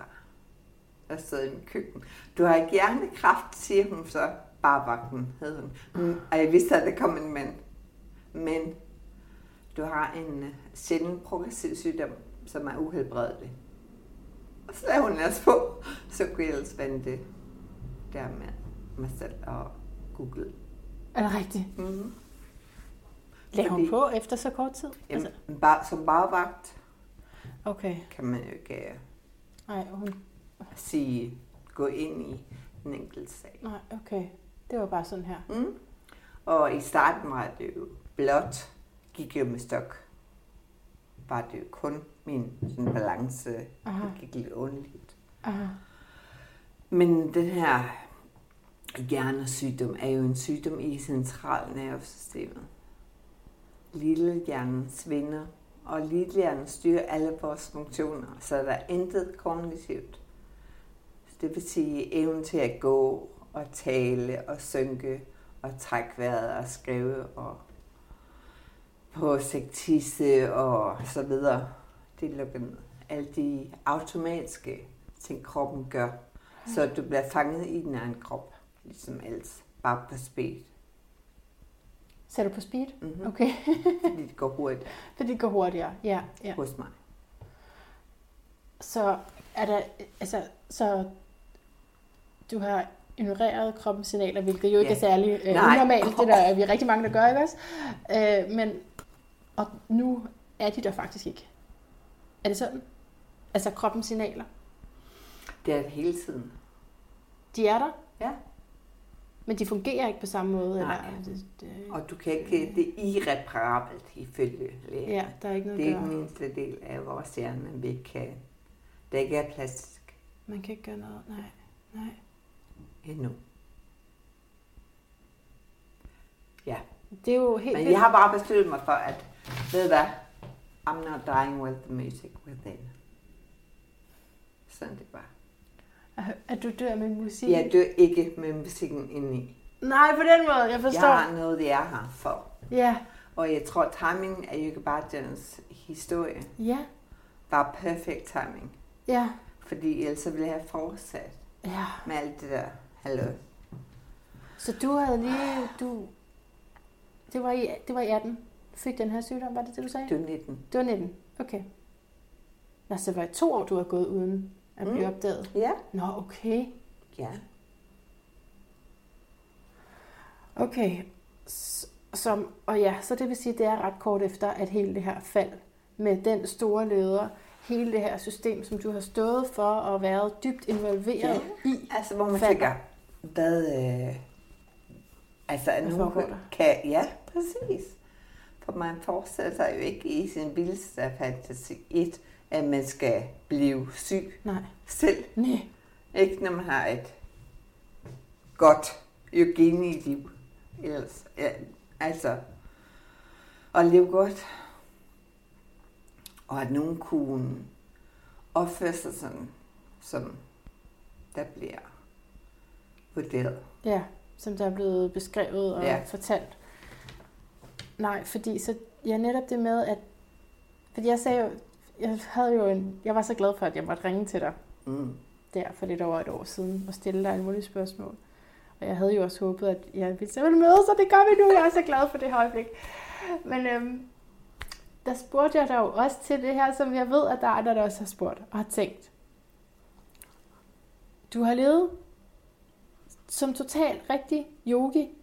jeg stod i mit køkken. Du har ikke hjernekræft, siger hun så. Bare vagten, hed hun. Mm, Og jeg vidste, at der kom en mand. Men du har en øh, sjælden progressiv sygdom, som er uhelbredelig. Og så lavede hun ellers på. Så kunne jeg ellers vente der med mig selv og google. Er det rigtigt? Mm. Lagde hun på efter så kort tid? Jamen, Altså, bare, som bagvagt okay. kan man jo ikke øh, Nej, hun... sige, gå ind i en enkelt sag. Nej, okay. Det var bare sådan her. Mm. Og i starten var det jo blot, gik jeg med stok. Var det jo kun min sådan balance, Aha. det gik lidt. Aha. Men den her hjernesygdom er jo en sygdom i centralnervesystemet. Lille hjernen svinder, og lille hjernen styrer alle vores funktioner, så der er intet kognitivt. Det vil sige evnen til at gå og tale og synke og trække vejret og skrive og på sektisse og så videre. Det lukker ned. alle de automatiske ting, kroppen gør. Så du bliver fanget i din egen krop, ligesom ellers. Bare på speed. Så er du på speed? Mm-hmm. Okay. Fordi det går hurtigt Fordi det går hurtigere. Ja, ja. hos mig. Så er der, altså, så du har ignoreret kroppens signaler, hvilket jo ikke Ja. er særlig øh, Nej. unormalt. Det der er vi rigtig mange, der gør, ikke også? Øh, men, og nu er de der faktisk ikke. Er det sådan? Altså kroppens signaler. Det er det hele tiden. De er der, Ja. Men de fungerer ikke på samme måde. Nej. Eller, det, det, Og du kan ikke, det er irreparabelt ifølge lægen. ja, der er ikke noget Det er ikke den eneste del af vores hjerne, vi ikke kan. Der ikke er plastisk Man kan ikke gøre noget. Nej, nej. endnu. Ja, Det er jo helt men vildt. jeg har bare besluttet mig for, at ved du hvad? I'm not dying with the music within. Sådan det bare. At- du dør med musik. Jeg dør ikke med musikken indeni. Nej, på den måde. Jeg Jeg forstår. har noget, jeg er her for. Ja, Og jeg tror, timingen af Yuka Bajans historie ja, var perfekt timing. ja, Fordi ellers ville jeg have fortsat ja. med alt det der hallo. Så du havde lige, du, det var i, det var i 18, du fik den her sygdom, var det det, du sagde? Du er 19. Det var 19, okay. Nå, så det var i to år, du har gået uden at blive Mm. opdaget. Ja. Nå, okay. Ja. Okay. Som, og ja, så det vil sige, det er ret kort efter, at hele det her fald med den store leder, hele det her system, som du har stået for og været dybt involveret i. Altså, hvor man Falder. tænker, hvad... Øh, altså, at Hvad nu kan... Ja, præcis. For man forestiller sig jo ikke i sin vildeste fantasi et, at man skal blive syg Nej, selv. nej, Ikke når man har et godt liv. Ellers, ja, altså, at leve godt. Og at nogen kunne opføre sig sådan, som der bliver vurderet. ja, som der er blevet beskrevet og ja. fortalt. Nej, fordi så, ja, netop det med, at, fordi jeg sagde jo, jeg havde jo en, jeg var så glad for, at jeg måtte ringe til dig Mm. der for lidt over et år siden og stille dig en mulig spørgsmål. Og jeg havde jo også håbet, at jeg ville simpelthen møde, så det gør vi nu. Jeg er så glad for det her øjeblik. Men øhm, der spurgte jeg dig jo også til det her, som jeg ved, at der er andre, der også har spurgt og har tænkt. Du har levet som totalt rigtig yogi.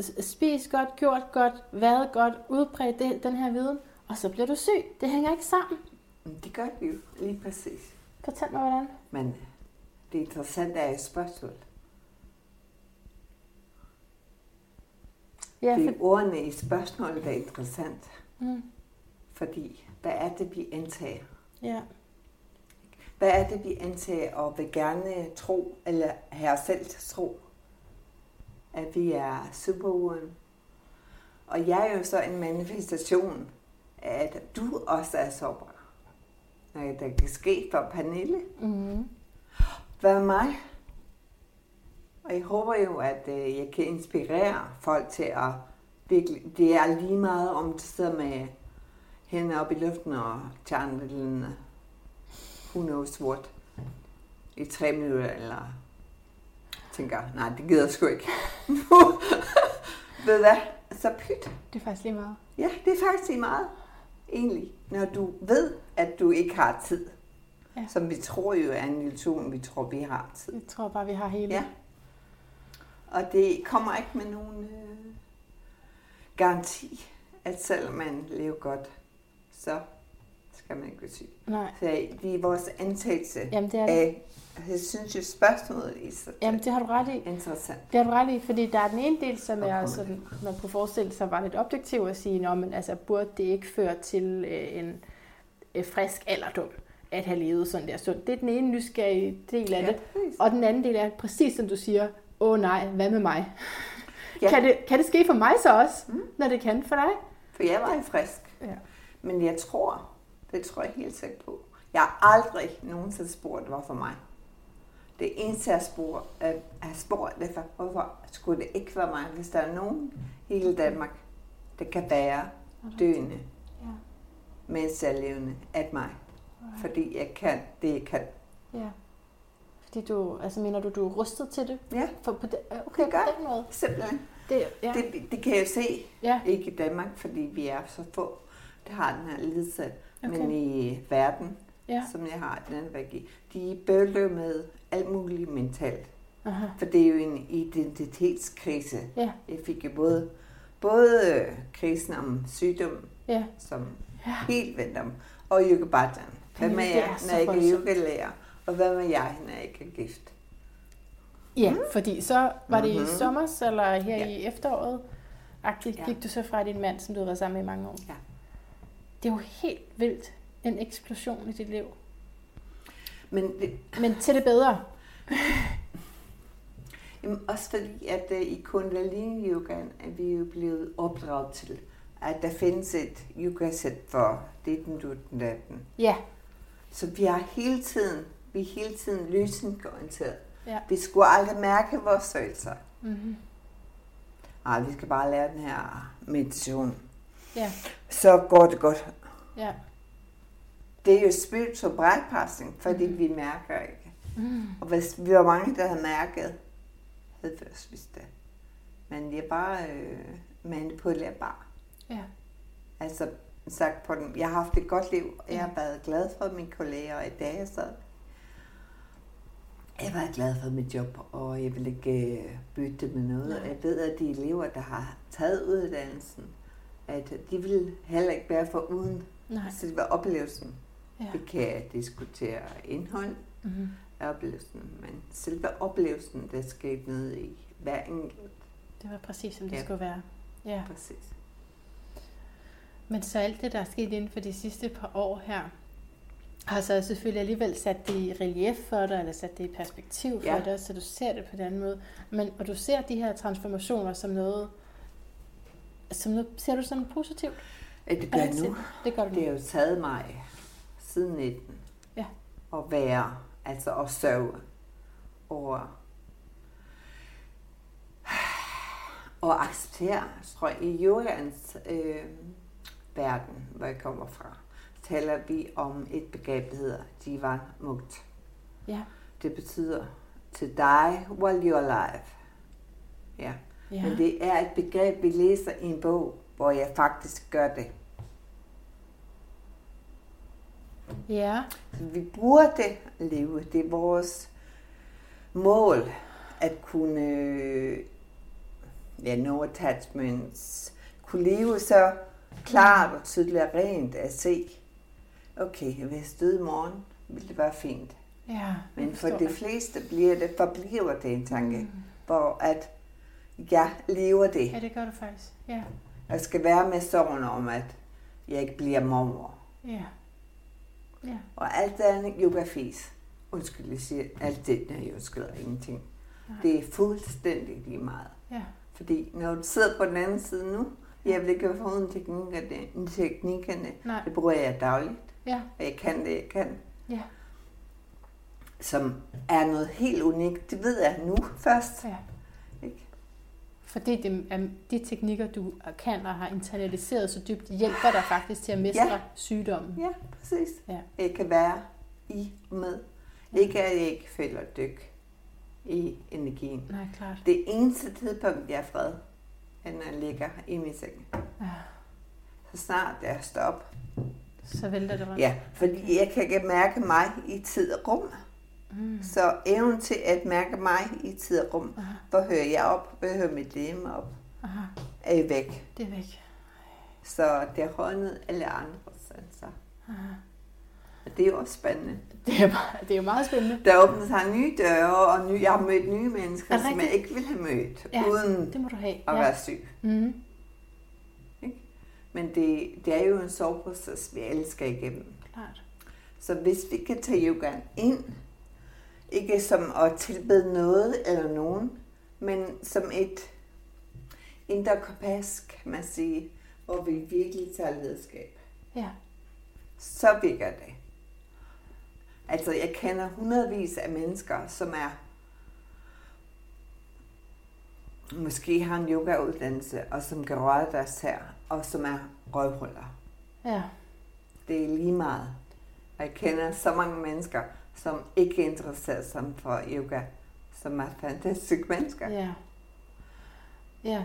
S- Spist godt, gjort godt, været godt, udbredt den her viden. Og så bliver du syg. Det hænger ikke sammen. Men Det gør vi jo lige præcis. Fortæl mig, hvordan. Men det interessante er jo spørgsmålet. Ja, Det for, er ordene i spørgsmålet, der er interessant. mm, Fordi, hvad er det, vi antager? ja. Hvad er det, vi antager og vil gerne tro, eller have selv tro? At vi er superuren. Og jeg er jo så en manifestation at du også er sårbar. Når der kan ske for Pernille. Mm. Hvad mig? Og jeg håber jo, at øh, jeg kan inspirere folk til at virkelig, det er lige meget om du sidder med hænderne op i luften og tager en lille who knows what i tre minutter, eller tænker, nej, det gider jeg sgu ikke. Ved hvad? Så pyt. Det er faktisk lige meget. Ja, det er faktisk lige meget, egentlig. Når du ved, at du ikke har tid. Ja. Som vi tror jo er en illusion, vi tror, vi har tid. Jeg tror bare, vi har hele. Ja. Og det kommer ikke med nogen øh, garanti, at selvom man lever godt, så skal man ikke blive syg. Nej. Så det er vores antagelse Jamen, det er det. af, jeg synes jo spørgsmålet i sig Jamen, det har du ret i. interessant. Det har du ret i, fordi der er den ene del, som er sådan, man kunne forestille sig var lidt objektiv at sige, men altså, burde det ikke føre til øh, en øh, frisk alderdom at have levet sådan der sundt. Det er den ene nysgerrige del af Ja, det. præcis. Og den anden del er præcis som du siger, åh oh, nej, hvad med mig? Ja. Kan, det, kan det ske for mig så også, Mm. når det kan for dig? For jeg var jo frisk. Ja. Men jeg tror, det tror jeg helt sikkert på. Jeg har aldrig nogensinde spurgt, hvorfor mig. Det eneste, jeg spurgt, øh, har spurgt det er, for, hvorfor skulle det ikke være mig, hvis der er nogen i hele Danmark, der kan være døende, Ja. mens jeg levende, at mig. fordi jeg kan det, jeg kan. Ja. Fordi du, altså mener du, du er rustet til det? Ja, For på det, okay, Det gør på den måde. simpelthen. Det, ja. Det, det kan jeg se, ja. ikke i Danmark, fordi vi er så få, der har den her lidelse, Okay. men i verden, ja. som jeg har den anden i, de bøvler med alt muligt mentalt. Aha. For det er jo en identitetskrise. Ja. Jeg fik jo både, både øh, krisen om sygdom, Ja. som Ja. helt vendt om, og yogabhajan. Hvad med jeg, når jeg ikke er yogalærer? Og hvad med jeg, når jeg ikke er gift? Ja, fordi så var det i Mhm. sommers, eller her Ja. i efteråret, agtigt, Ja. gik du så fra din mand, som du havde været sammen med i mange år. Ja. Det er jo helt vildt. En eksplosion i dit liv. Men det, Men til det bedre. Jamen, også fordi, at uh, i kundalini yogaen er vi jo blevet opdraget til, at der findes et yogasæt for det, den du, den datten. Ja. Så vi har hele tiden, vi er hele tiden løsningsorienteret. Ja. Vi skulle aldrig mærke vores følelser. Mm-hmm. Ej, vi skal bare lære den her meditation. Ja. Så går det godt. Ja. Det er jo spiritual bypassing, fordi mm. vi mærker ikke. Mm. Og hvis vi var mange, der havde mærket, havde først vidst det. Men det er bare øh, manipulerbar. Ja. Altså sagt på den, jeg har haft et godt liv, og jeg har været glad for mine kolleger, og i dag jeg så jeg været glad for mit job, og jeg vil ikke øh, bytte med noget. Nej. Jeg ved, at de elever, der har taget uddannelsen, at de vil heller ikke være for uden Nej. selve oplevelsen. Ja. Vi kan diskutere indhold Mm-hmm. af oplevelsen, men selve oplevelsen, der skete nede i hver enkelt. Det var præcis, som det Ja. skulle være. Ja. Præcis. Men så alt det, der er sket inden for de sidste par år her, har så selvfølgelig alligevel sat det i relief for dig, eller sat det i perspektiv for Ja. dig, så du ser det på den anden måde. Men, og du ser de her transformationer som noget, som noget ser du som positivt? Ja, det gør Altid. nu. Det gør du Det har jo taget mig siden 19 Ja. at være, altså at sørge over og acceptere, tror jeg, i yogaens øh, verden, hvor jeg kommer fra, taler vi om et begreb, der hedder Jivan Mukt. Ja. Det betyder to die while you're alive. Ja. Ja. Men det er et begreb, vi læser i en bog, hvor jeg faktisk gør det. ja. Vi burde leve. Det er vores mål at kunne ja, no attachments, kunne leve så klart og tydeligt og rent at se, okay, hvis jeg døde i morgen, ville det være fint. Ja. Men for de det. fleste bliver det, forbliver det en tanke, Mm. hvor at jeg lever det. Ja, det gør du faktisk. Ja. Jeg skal være med sorgen om, at jeg ikke bliver mormor. Ja. Ja. Og alt det andet yoga-fis. Undskyld, jeg siger alt det, der jeg undskylder ingenting. Nej. Det er fuldstændig lige meget. Ja. Fordi når du sidder på den anden side nu, jeg vil ikke være foruden teknikkerne, teknikkerne. Nej. Det bruger jeg dagligt, Ja. og jeg kan det, jeg kan. Ja. Som er noget helt unikt. Det ved jeg nu først. Ja. Fordi det er de teknikker, du kan og har internaliseret så dybt, hjælper dig faktisk til at mestre Ja. sygdommen. Ja, præcis. Ja. Jeg kan være i med. Ikke at jeg ikke føler dyk i energien. Nej, klart. Det eneste tidspunkt, jeg er fred, er, når jeg ligger i min seng. Ja. Så snart jeg står op. Så vælter det rundt. Ja, fordi jeg kan mærke mig i tid og rum. Mm. Så evnen til at mærke mig i tid og rum, Aha. hvor hører jeg op, hvor hører mit lemme op, Aha. er væk. Det er væk. Så det har håndet alle andre sanser. Aha. Og det er jo også spændende. Det er, bare, det er jo meget spændende. Der åbner sig nye døre, og nye, jeg har mødt nye mennesker, Er som jeg ikke ville have mødt, Ja, uden Det må du have. at Ja. være syg. Mm. Men det, det er jo en soveproces, vi alle skal igennem. Klart. Så hvis vi kan tage yogaen ind, ikke som at tilbede noget eller nogen, men som et indre kompas, kan man sige, hvor vi virkelig tager lederskab, Ja. så virker det. Altså, jeg kender hundredvis af mennesker, som er måske har en yogauddannelse, og som kan røre deres her, og som er røvhuller. Ja. Det er lige meget. Jeg kender så mange mennesker, som ikke interesserer sig for yoga, som er fantastiske mennesker. Ja. Ja.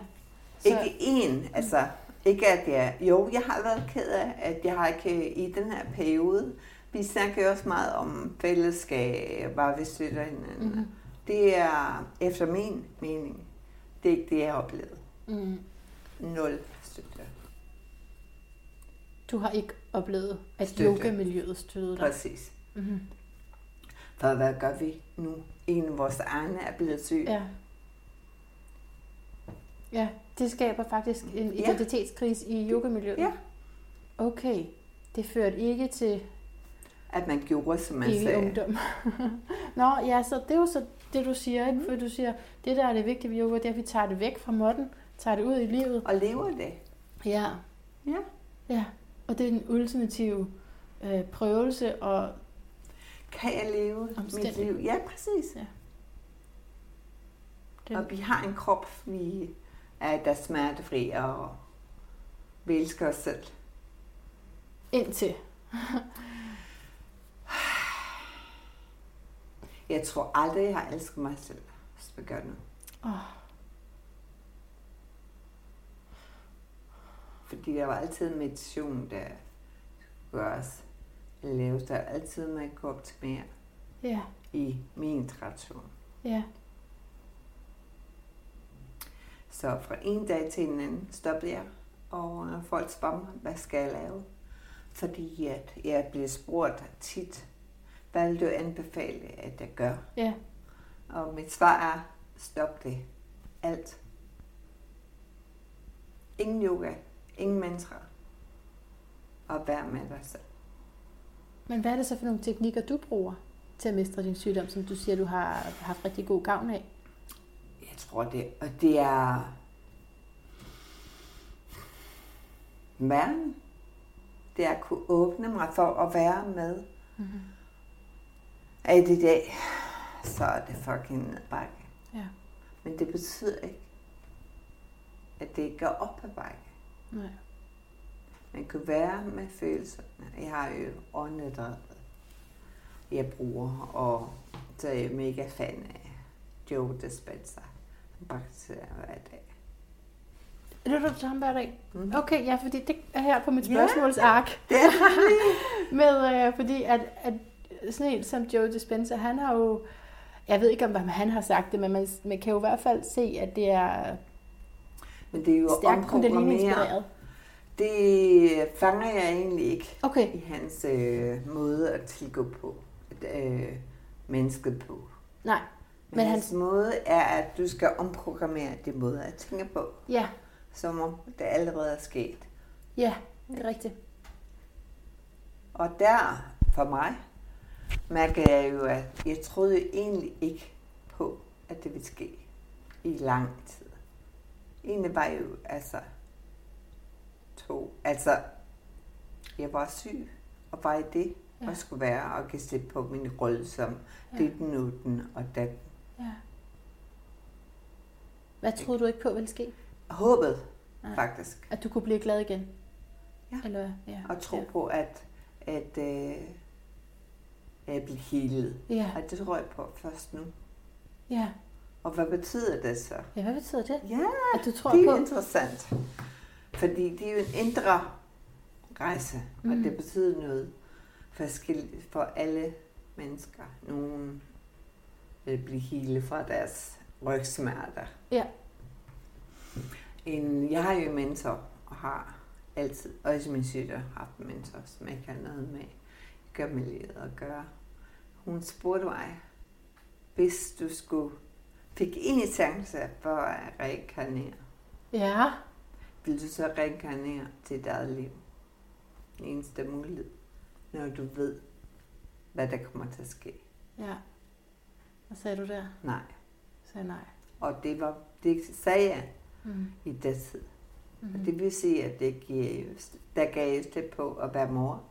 Så... Ikke én, altså ikke at jeg, jo, jeg har været ked af, at jeg har ikke i den her periode, vi snakker også meget om fællesskab, bare vi støtter hinanden. Mm-hmm. Det er efter min mening, det er ikke det, jeg har oplevet. Mm. Nul støtte. Du har ikke oplevet, at støtte. yoga-miljøet støttede dig? Præcis. Mm-hmm. For hvad gør vi nu? En af vores egne er blevet syg. Ja. Ja, det skaber faktisk en identitetskrise ja. i yogamiljøet. Ja. Okay, det førte ikke til at man gjorde, som man sagde. ungdom. Nå, ja, så det er jo så det, du siger, ikke? Mm. For du siger, det der er det vigtige ved yoga, det er, at vi tager det væk fra modden, tager det ud i livet. Og lever det. Ja. Ja. Ja, og det er den ultimative øh, prøvelse og kan jeg leve mit liv? Ja, præcis. Ja. Den. Og vi har en krop, vi er der smertefri og vi elsker os selv. Indtil. jeg tror aldrig, jeg har elsket mig selv, hvis vi gør nu. Oh. Fordi der var altid meditation, der gøres laves. Der altid, man går op til mere ja. i min tradition. Ja. Så fra en dag til en anden stoppede jeg, og folk spørger mig, hvad skal jeg lave? Fordi at jeg bliver spurgt tit, hvad vil du anbefale, at jeg gør? Ja. Og mit svar er, stop det. Alt. Ingen yoga, ingen mantra. Og vær med dig selv. Men hvad er det så for nogle teknikker, du bruger til at mestre din sygdom, som du siger, du har haft rigtig god gavn af? Jeg tror, det, og det er væren. Det er at kunne åbne mig for at være med. Mm-hmm. Af det dag, så er det fucking nedbakke. Ja. Men det betyder ikke, at det ikke går op ad bakke. Nej. Man kan være med følelserne. Jeg har jo åndedrættet, jeg bruger, og så er jeg mega fan af Joe Dispenza. Han praktiserer hver dag. Er det, du tager ham hver dag? Mm. Okay, ja, fordi det er her på mit spørgsmålsark. Ja, det. Med, øh, fordi at, at sådan en som Joe Dispenza, han har jo, jeg ved ikke om han har sagt det, men man, man kan jo i hvert fald se, at det er, men det er jo stærkt kundalini-inspireret. Det fanger jeg egentlig ikke okay. i hans øh, måde at tilgå på, øh, mennesket på. Nej. Men, Men hans, hans måde er, at du skal omprogrammere det måde at tænke på. Ja. Som om det allerede er sket. Ja, det er rigtigt. Og der, for mig, mærker jeg jo, at jeg troede egentlig ikke på, at det ville ske i lang tid. Egentlig var jo, altså, to. Altså, jeg var syg, og var i det, ja. og skulle være, og kan slippe på min rolle som ja. ditten, nutten og datten. Ja. Hvad troede du ikke på ville ske? Håbet, ja. faktisk. At du kunne blive glad igen? Ja. Eller, ja. Og tro ja. på, at, at øh, jeg bliver helet. Ja. Og det tror jeg på først nu. Ja. Og hvad betyder det så? Ja, hvad betyder det? Ja, at du tror det er på... interessant. Fordi det er jo en indre rejse, mm. og det betyder noget forskelligt for alle mennesker. Nogen vil blive hele fra deres rygsmerter. Ja. En, jeg har jo en mentor, og har altid, også min sygdom, haft en mentor, som jeg kan noget med, gør med livet at gøre. Hun spurgte mig, hvis du skulle fik en chance for at reinkarnere. Ja vil du så reinkarnere til dit eget liv. Den eneste mulighed, når du ved, hvad der kommer til at ske. Ja. Hvad sagde du der? Nej. Jeg sagde nej. Og det, var, det sagde jeg mm. i det tid. Mm-hmm. Og det vil sige, at det giver, der gav jeg slip på at være mor.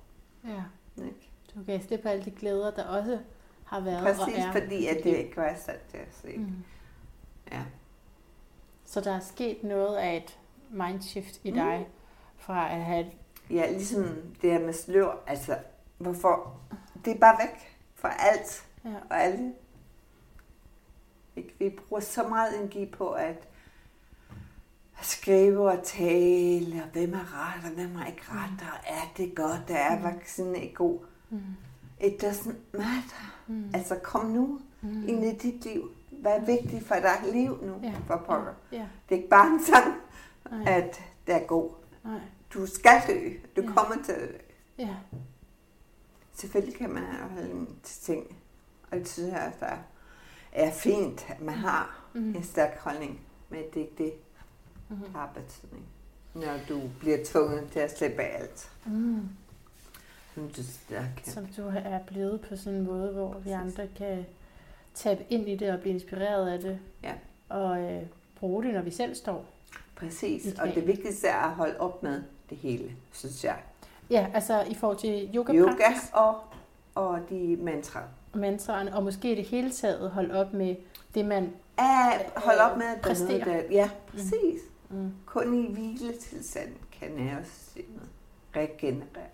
Ja. Ikke? Du gav slip på alle de glæder, der også har været Præcis, og er. fordi at det ikke var sat til at se. Mm. Ja. Så der er sket noget af et mindshift i dig, mm. fra at have... Ja, ligesom det her med slør, altså hvorfor det er bare væk fra alt Ja. og alle. Ikke? Vi bruger så meget energi på at skrive og tale, og hvem er ret, og hvem er ikke ret, og er det godt, der er vaccinen ikke god. Mm. It doesn't matter. Mm. Altså kom nu Mm. ind i dit liv. Hvad er vigtigt for dit liv nu, Ja. for pokker? Ja. Det er ikke bare en sang, Nej. at det er god. Nej. Du skal dø. Du Ja. kommer til at dø. Ja. Selvfølgelig kan man have holdning til ting. Og det synes jeg, der er fint, at man har Mm. en stærk holdning. Men det er ikke det, Mm. der har betydning. Når du bliver tvunget til at slippe af alt. Mm. Som du stærk. Som du er blevet på sådan en måde, hvor vi andre kan tabe ind i det og blive inspireret af det. Ja. Og øh, bruge det, når vi selv står. Præcis. Og det vigtigste er at holde op med det hele, synes jeg. Ja, altså i forhold til yoga, Yoga og, og de mantra. og mantraerne, og måske det hele taget holde op med det, man... Ja, hold op med, at er noget, Præstere. der... Ja, præcis. Mm. Kun i hviletilstand kan nervesystemet regenerere.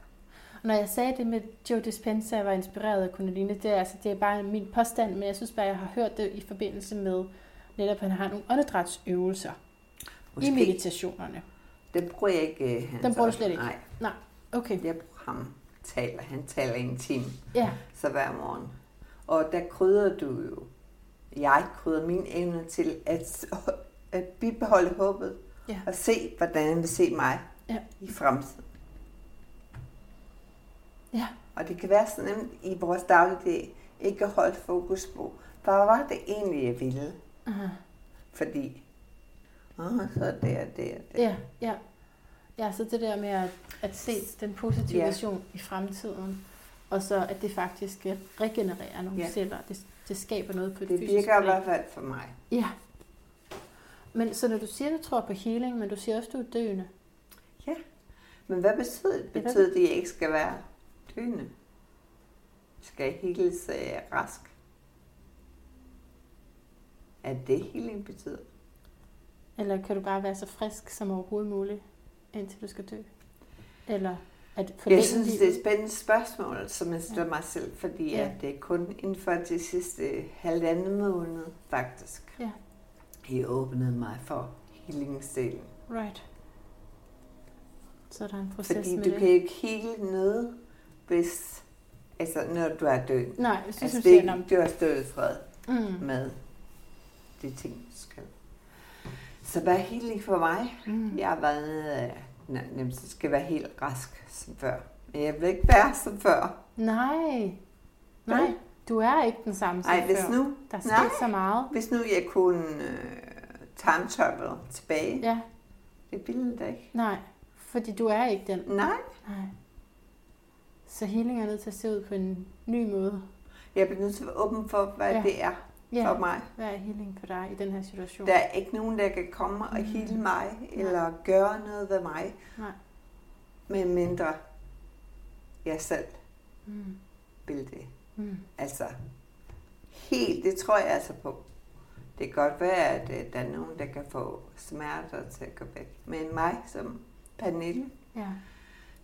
Når jeg sagde det med Joe Dispenza, var inspireret af Kundalini, det er, altså, det er bare min påstand, men jeg synes bare, jeg har hørt det i forbindelse med netop, at han har nogle åndedrætsøvelser i meditationerne. Den bruger jeg ikke. øh, Hans Den bruger du slet ikke? Nej, Okay, jeg bruger ham taler. Han taler en time, ja, så hver morgen. Og der krydder du jo, jeg krydder min evne til at, at bibeholde håbet Ja. og se, hvordan han vil se mig Ja. i fremtiden. ja, Og det kan være så nemt i vores dagligdag ikke at holde fokus på, hvad var det egentlig, jeg ville? aha, Fordi, åh, så det det og det. ja, ja. Ja, så det der med at, at se den positive Ja. vision i fremtiden, og så at det faktisk regenererer nogle Ja. celler. Det, det skaber noget på et Det fysisk virker i hvert fald for mig. Ja. Men så når du siger, at du tror på healing, men du siger også, at du er døende. Men hvad betyder det? Betyder det, at jeg ikke skal være døende? Skal jeg heales øh, rask? Er det healing betyder? Eller kan du bare være så frisk som overhovedet muligt, indtil du skal dø? Eller at Jeg synes, livet? det er et spændende spørgsmål, som jeg stiller Ja. mig selv, fordi Ja. at det er kun inden for de sidste halvanden måned, faktisk. Ja. Jeg åbnede mig for healingsdelen. Right. Så er der en proces Fordi med du det. kan ikke hele noget, hvis, altså når du er død. Nej, du Altså, synes, det ikke, du har stået fred mm. med de ting, du skal. Så hvad er healing for mig? Mm. Jeg har været af, nej, nemt, så skal jeg være helt rask som før. Men jeg vil ikke være som før. Nej. Nej, du er ikke den samme som Nej, hvis før. nu, Der er nej. så meget. hvis nu jeg kunne øh, time travel tilbage, Ja, det ville da ikke. nej. Fordi du er ikke den. Nej, Nej. Så healing er nødt til at se ud på en ny måde. jeg bliver nødt til at være åben for, hvad ja. det er Ja, for mig. hvad er healing for dig i den her situation? Der er ikke nogen, der kan komme og Mm. hele mig, eller gøre noget ved mig, Nej. med mindre jeg selv Mm. vil det. Mm. Altså, helt, det tror jeg altså på. Det kan godt være, at øh, der er nogen, der kan få smerter til at gå væk. Men mig som Pernille, Ja.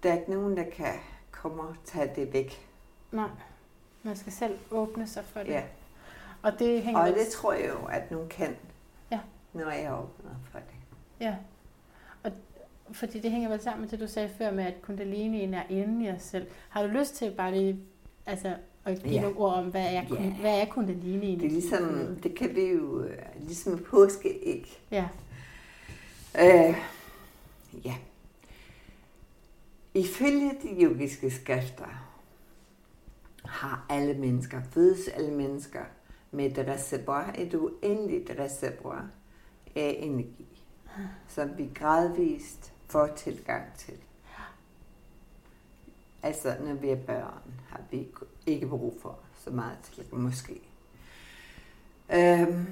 der er ikke nogen, der kan komme og tage det væk. Nej. Man skal selv åbne sig for det. Ja. Og det hænger Og det tror jeg jo, at nogen kan, Ja. når jeg åbner for det. Ja. Og fordi det hænger vel sammen med det, du sagde før med, at kundalini er inde i os selv. Har du lyst til bare lige, altså, at give Ja. nogle ord om, hvad er, Ja. hvad er kundalini Det er ligesom, det kan vi jo, øh, ligesom et påskeæg. Ja. Øh, ja. Ifølge de yogiske skrifter har alle mennesker, fødes alle mennesker med et reservoir, et uendeligt reservoir af energi, som vi gradvist får tilgang til. Altså, når vi er børn, har vi ikke brug for så meget til måske. Øhm,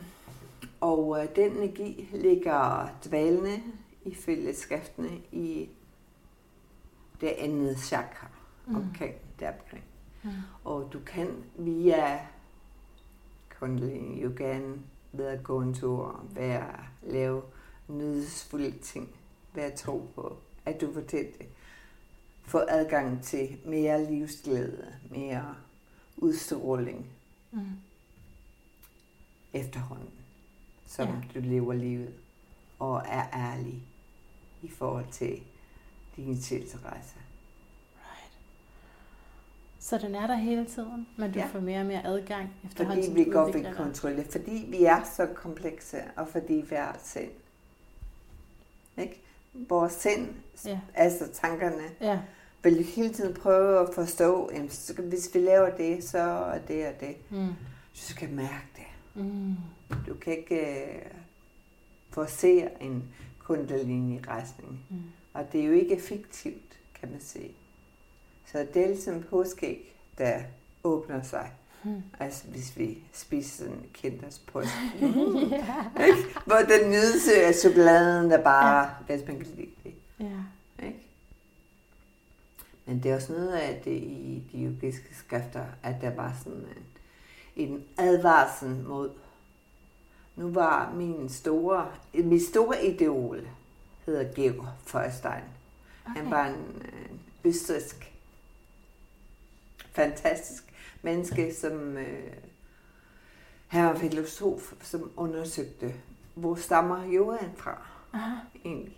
og øh, den energi ligger dvalende ifølge skriftene i det andet chakra Mm. omkring deromkring. Mm. Og du kan via kundalini yogaen ved at gå en tur, være, lave nydesfulde ting, være tro på, at du får det, få adgang til mere livsglæde, mere udstråling Mm. efterhånden, som Ja. du lever livet og er ærlig i forhold til din tilrejse. Så den er der hele tiden, men du ja. Får mere og mere adgang efterhånden, Fordi vi vil dig. kontrollere, fordi vi er så komplekse, og fordi vi er sind. Ikke? Vores sind, Ja. altså tankerne, Ja, vil hele tiden prøve at forstå, kan- hvis vi laver det, så er det og det. mm. Du skal mærke det. Mm. Du kan ikke uh, forcere en kundalini-rejsning. Mm. Og det er jo ikke fiktivt, kan man sige. Så det er ligesom påskeæg, der åbner sig. Mm. Altså hvis vi spiser sådan en kinders påske. ja. Ikke? Hvor den nydes af chokoladen, der bare, ja. hvis man kan lide det. ja. Ikke? Men det er også noget af det i de yogiske skrifter, at der var sådan en, en advarsel mod. Nu var min store, min store idol, hedder Georg Feuerstein. Okay. Han var en øh, østrisk, fantastisk menneske, som øh, han var filosof, som undersøgte, hvor stammer jorden fra Aha. egentlig.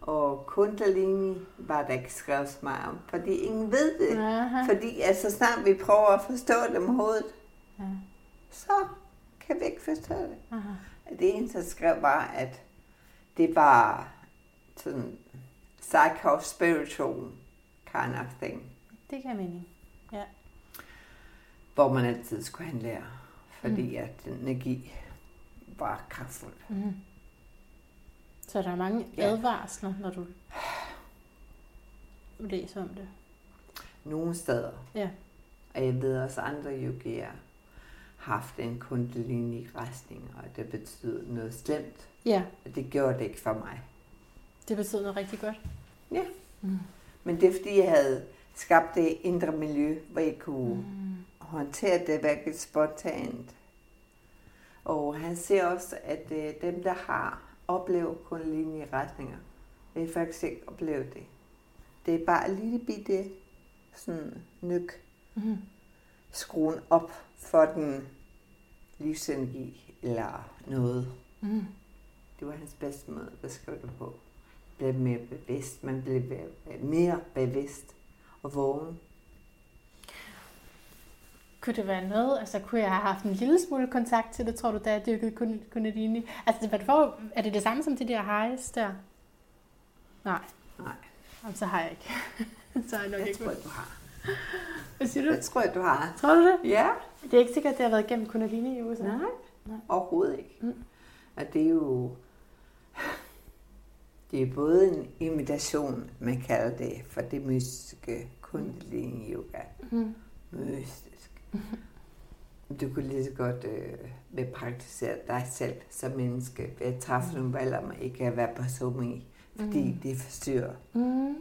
Og Kundalini var der ikke skrevet så meget om, fordi ingen ved det. Aha. Fordi altså, snart vi prøver at forstå det med hovedet, Ja. så kan vi ikke forstå det. Aha. Det eneste, jeg skrev, var, at det var sådan psycho-spiritual kind of thing, Det giver mening. Hvor man altid skulle have en lærer, fordi mm. at den energi var kraftfuld. Mm. Så der er mange Ja. advarsler, når du læser om det. Nogle steder. Ja. Og jeg ved også, andre yogier haft en kundalini-rejsning, og det betyder noget slemt. Ja, Og det gjorde det ikke for mig. det betyder noget rigtig godt. Ja. Mm. Men det er fordi, jeg havde skabt det indre miljø, hvor jeg kunne mm. Håndtere det virkelig spontant. Og han siger også, at øh, dem, der har oplevet kundalini-retninger, vil faktisk ikke opleve det. Det er bare en lille bitte sådan nyk, Mm. skruen op for den livsenergi eller noget. Mm. Det var hans bedste måde at beskrive det på. Blev mere bevidst. Man blev mere bevidst og vågen. Kunne det være noget, altså kunne jeg have haft en lille smule kontakt til det, tror du, da jeg dyrkede kun- Kundalini? Altså, hvad det for, er det det samme som de der highs der? Nej, Nej, Jamen, så har jeg ikke. så har jeg nok jeg ikke. tror, du har. Hvad siger du? Jeg tror, du har. Tror du det? Ja. Det er ikke sikkert, at det har været igennem Kundalini i USA. Nej, Nej. overhovedet ikke. Mm. Og det er jo... Det er både en imitation, man kalder det, for det mystiske kundalini yoga. Mm. Mystisk. Du kunne lige så godt øh, vil praktisere dig selv som menneske ved at træffe nogle valg om ikke at være på somi, fordi Mm. mm. det forstyrrer. Mm.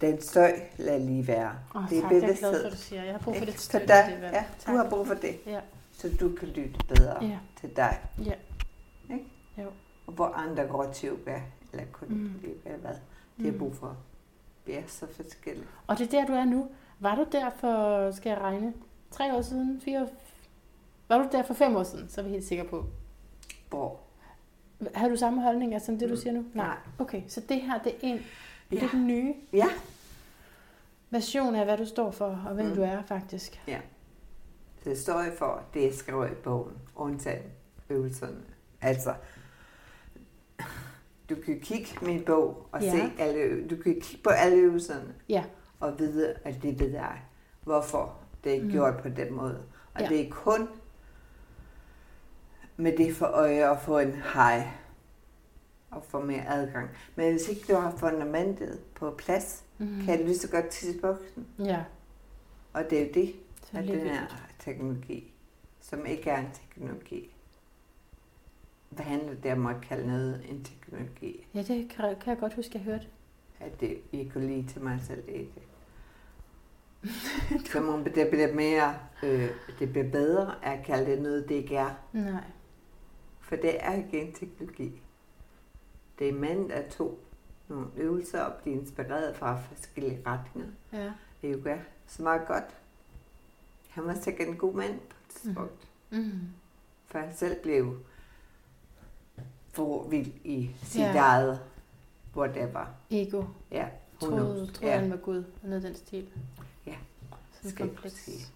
Den støj, lad lige være. Oh, det er tak, jeg er glad bevidsthed. for, at du siger. Jeg har brug for For støtte. dig, det, ja, tak. du har brug for det, Ja, så du kan lytte bedre ja, til dig. ja. Ikke? Jo. Og hvor andre går til yoga, kun Mm. hvad, de har Mm. brug for. Vi er så forskellige. Og det er der, du er nu. Var du der for, skal jeg regne, tre år siden, fire år? Var du der for fem år siden, så er vi helt sikre på. Hvor? Har du samme holdning som det, du Mm. siger nu? Nej. Okay, så det her, det er en, det Ja. er den nye Ja. version af, hvad du står for, og hvem Mm. du er faktisk. Så det står jeg for, det jeg skriver i bogen, undtagen øvelserne. Altså, du kan kigge min bog og Ja. se alle, du kan kigge på alle øvelserne Ja. og vide, at det ved jeg, hvorfor det er Mm. gjort på den måde. Og Ja. det er kun med det for øje at få en high og få mere adgang. Men hvis ikke du har fundamentet på plads, Mm. kan du lige så godt tisse buksen. Ja, Og det er jo det, lidt den her teknologi, som ikke er en teknologi. Hvad handler det om at kalde noget en teknologi? Ja, det kan, kan jeg godt huske, jeg hørte. At det, I kunne lide til mig selv, det er det. Som om det bliver mere, øh, det bliver bedre at kalde det noget, det ikke er. Nej. For det er ikke en teknologi. Det er mand af to. nogle øvelser og blive inspireret fra forskellige retninger Ja. af yoga, som er godt. Han var sikkert en god mand på et tidspunkt, Mm. for han selv blev for vild i sit Ja. eget whatever. Ego. Ja, Troede, knows? troede ja. han var Gud. Noget af den stil. Ja. Sådan skal jeg kompleks. sige.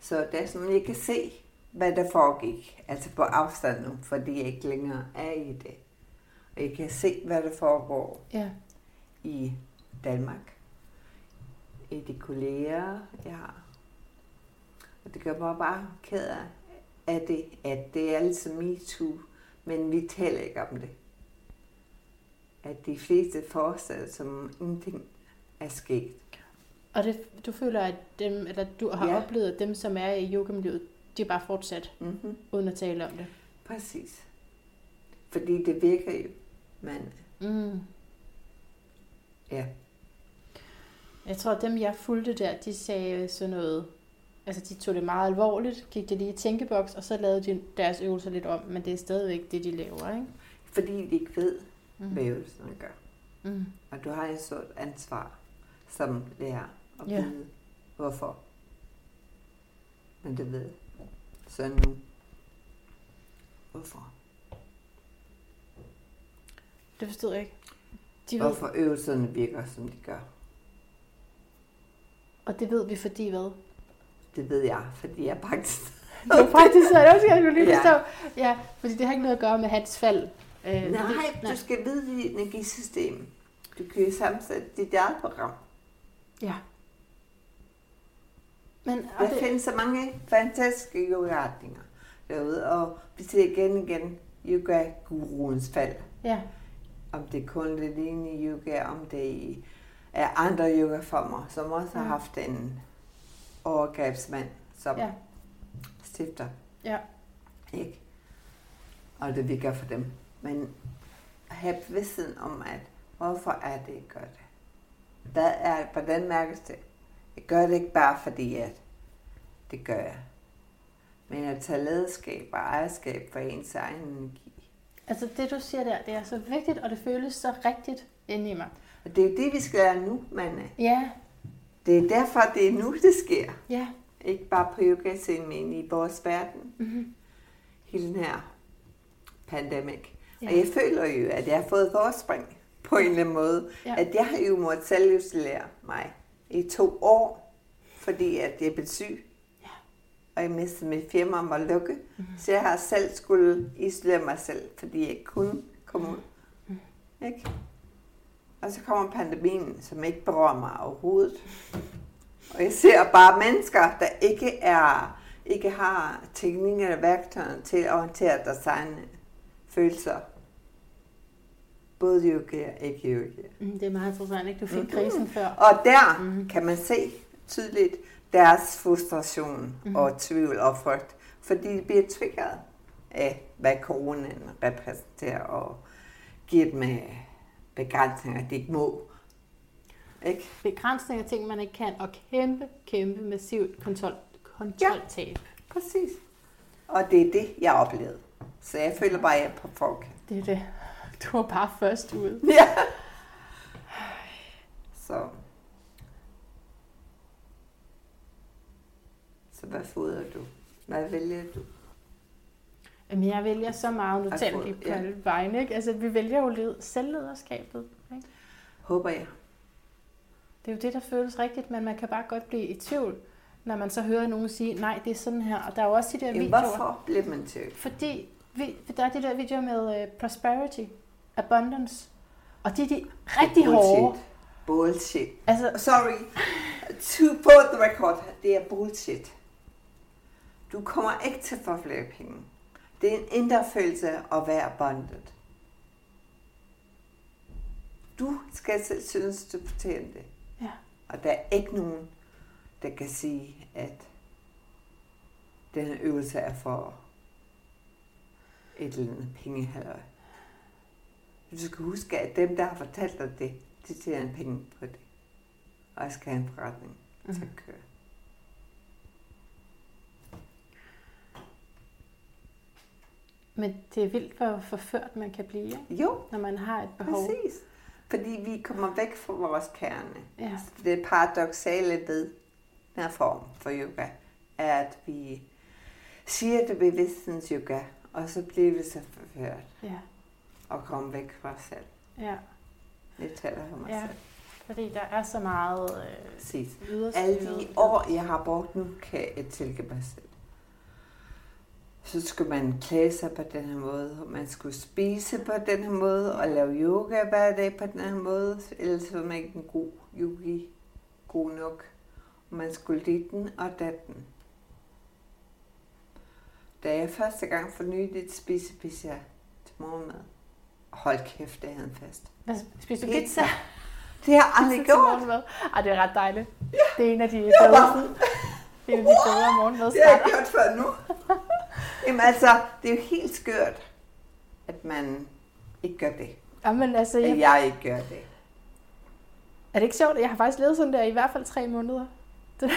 Så det er sådan, jeg kan se, hvad der foregik, altså på afstand nu, fordi jeg ikke længere er i det. Og jeg kan se, hvad der foregår Ja. i Danmark, i de kolleger, jeg har. Og det gør mig bare ked af, af det, at det er ligesom MeToo, men vi taler ikke om det. At de fleste forestiller som ingenting er sket. Og det, du føler, at dem, eller du har Ja. oplevet, at dem, som er i yogamiljøet, de er bare fortsat, Mm-hmm. uden at tale om det. Præcis. Fordi det virker jo, men Mm. ja, Jeg tror, at dem, jeg fulgte der, de sagde sådan noget... Altså, de tog det meget alvorligt, gik det lige i tænkeboks, og så lavede de deres øvelser lidt om, men det er stadigvæk det, de laver, ikke? fordi de ikke ved, Mm. hvad øvelserne gør. Mm. Og du har et stort ansvar som lærer at Ja. vide, hvorfor. Men det ved så nu. Hvorfor? Det forstod jeg ikke. De ved, Hvorfor øvelserne virker, som de gør. og det ved vi, fordi hvad? Det ved jeg, fordi jeg faktisk... Du praktiserer det også, jeg skulle lige Ja. forstå. Ja, fordi det har ikke noget at gøre med hans fald. Øh, Nej, det, du skal vide dit energisystem. Du kan sammensætte dit eget program. Ja. Men, og Der det, findes så mange fantastiske yoga-retninger derude, og vi ser igen og igen yoga-guruens fald. ja, Om det er kundalini yoga, om det er andre yogaformer, som også har haft en overgrebsmand som ja, stifter. ja. Ikke? Og det virker for dem. Men have bevidstheden om, at hvorfor er det, jeg gør det? Hvad er, hvordan mærkes det? Jeg gør det ikke bare fordi, at det gør jeg. Men at tage lederskab og ejerskab for ens egen energi. Altså det, du siger der, det er så vigtigt, og det føles så rigtigt inde i mig. Og det er jo det, vi skal lære nu, Manne. Ja, Det er derfor, det er nu, det sker. ja. Ikke bare på yogascenen, men i vores verden. Mm-hmm. Hele den her pandemic. Ja. Og jeg føler jo, at jeg har fået forspring på en eller anden måde. Ja. At jeg har jo måttet selvisolere mig i to år, fordi at jeg blev syg. Ja. Og jeg mistede mit firma om at lukke. Mm-hmm. Så jeg har selv skulle isolere mig selv, fordi jeg ikke kunne komme ud. Mm-hmm. Ikke? Og så kommer pandemien, som ikke berører mig overhovedet. Og jeg ser bare mennesker, der ikke er ikke har teknik eller værktøjer til at orientere deres egne følelser. Både yoga og ikke yoga. Mm, det er meget interessant, ikke? Du fik Mhm. mm-hmm. krisen før. Og der Mhm. mm. kan man se tydeligt deres frustration Mhm. mm. og tvivl og frygt. Fordi de bliver triggeret af, hvad coronaen repræsenterer og giver dem øh, begrænsninger, de ikke må. Ikke? Begrænsninger ting, man ikke kan, og kæmpe, kæmpe massivt kontrol, kontroltab. Præcis. Og det er det, jeg oplevede. Så jeg føler bare, at jeg er på forkant. Det er det. Du var bare først ude. Ja. Så. Så hvad fodrer du? Hvad vælger du? Jamen, jeg vælger så meget, nu taler for- vi på ja. alle vegne, ikke? Altså, vi vælger jo led, selvlederskabet, ikke? Håber jeg. Det er jo det, der føles rigtigt, men man kan bare godt blive i tvivl, når man så hører nogen sige, nej, det er sådan her. Og der er jo også de der Jamen, videoer. hvorfor bliver man til? Fordi vi, der er de der videoer med uh, prosperity, abundance, og de er de rigtig hårde. Bullshit. Altså, Sorry. To put the record. Det er bullshit. Du kommer ikke til at få flere penge. Det er en indre følelse at være abundant. Du skal selv synes, du fortjener det. ja. Og der er ikke nogen, der kan sige, at den øvelse er for et eller andet pengehalløj. Du skal huske, at dem, der har fortalt dig det, de tjener penge på det. Og jeg skal have en forretning til Mhm. at køre. Men det er vildt, hvor forført man kan blive, ikke? Jo, når man har et behov. præcis. Fordi vi kommer væk fra vores kerne. Ja. Det paradoxale ved den her form for yoga, er, at vi siger det bevidsthedens yoga, og så bliver vi så forført Ja, og kommer væk fra os selv. ja, Det taler for mig Ja. selv. fordi der er så meget øh, Præcis. Alle de år, jeg har brugt nu, kan jeg tilgive mig selv. Så skulle man klæde sig på den her måde, og man skulle spise på den her måde, og lave yoga hver dag på den her måde, ellers var man ikke en god yogi, god nok. Og man skulle lide og datten. Da jeg første gang fornyede et spise pizza til morgenmad, hold kæft, det havde en fest. Hvad, spiser du Pizza. pizza? Det har jeg aldrig til gjort. Ej, det er ret dejligt. Det er en af de bedre, det er en af de bedre Det morgenmadsretter. har jeg gjort før nu. Jamen altså, det er jo helt skørt, at man ikke gør det. Jamen, altså, At jeg, jeg ikke gør det. er det ikke sjovt? Jeg har faktisk levet sådan der i hvert fald tre måneder. Det,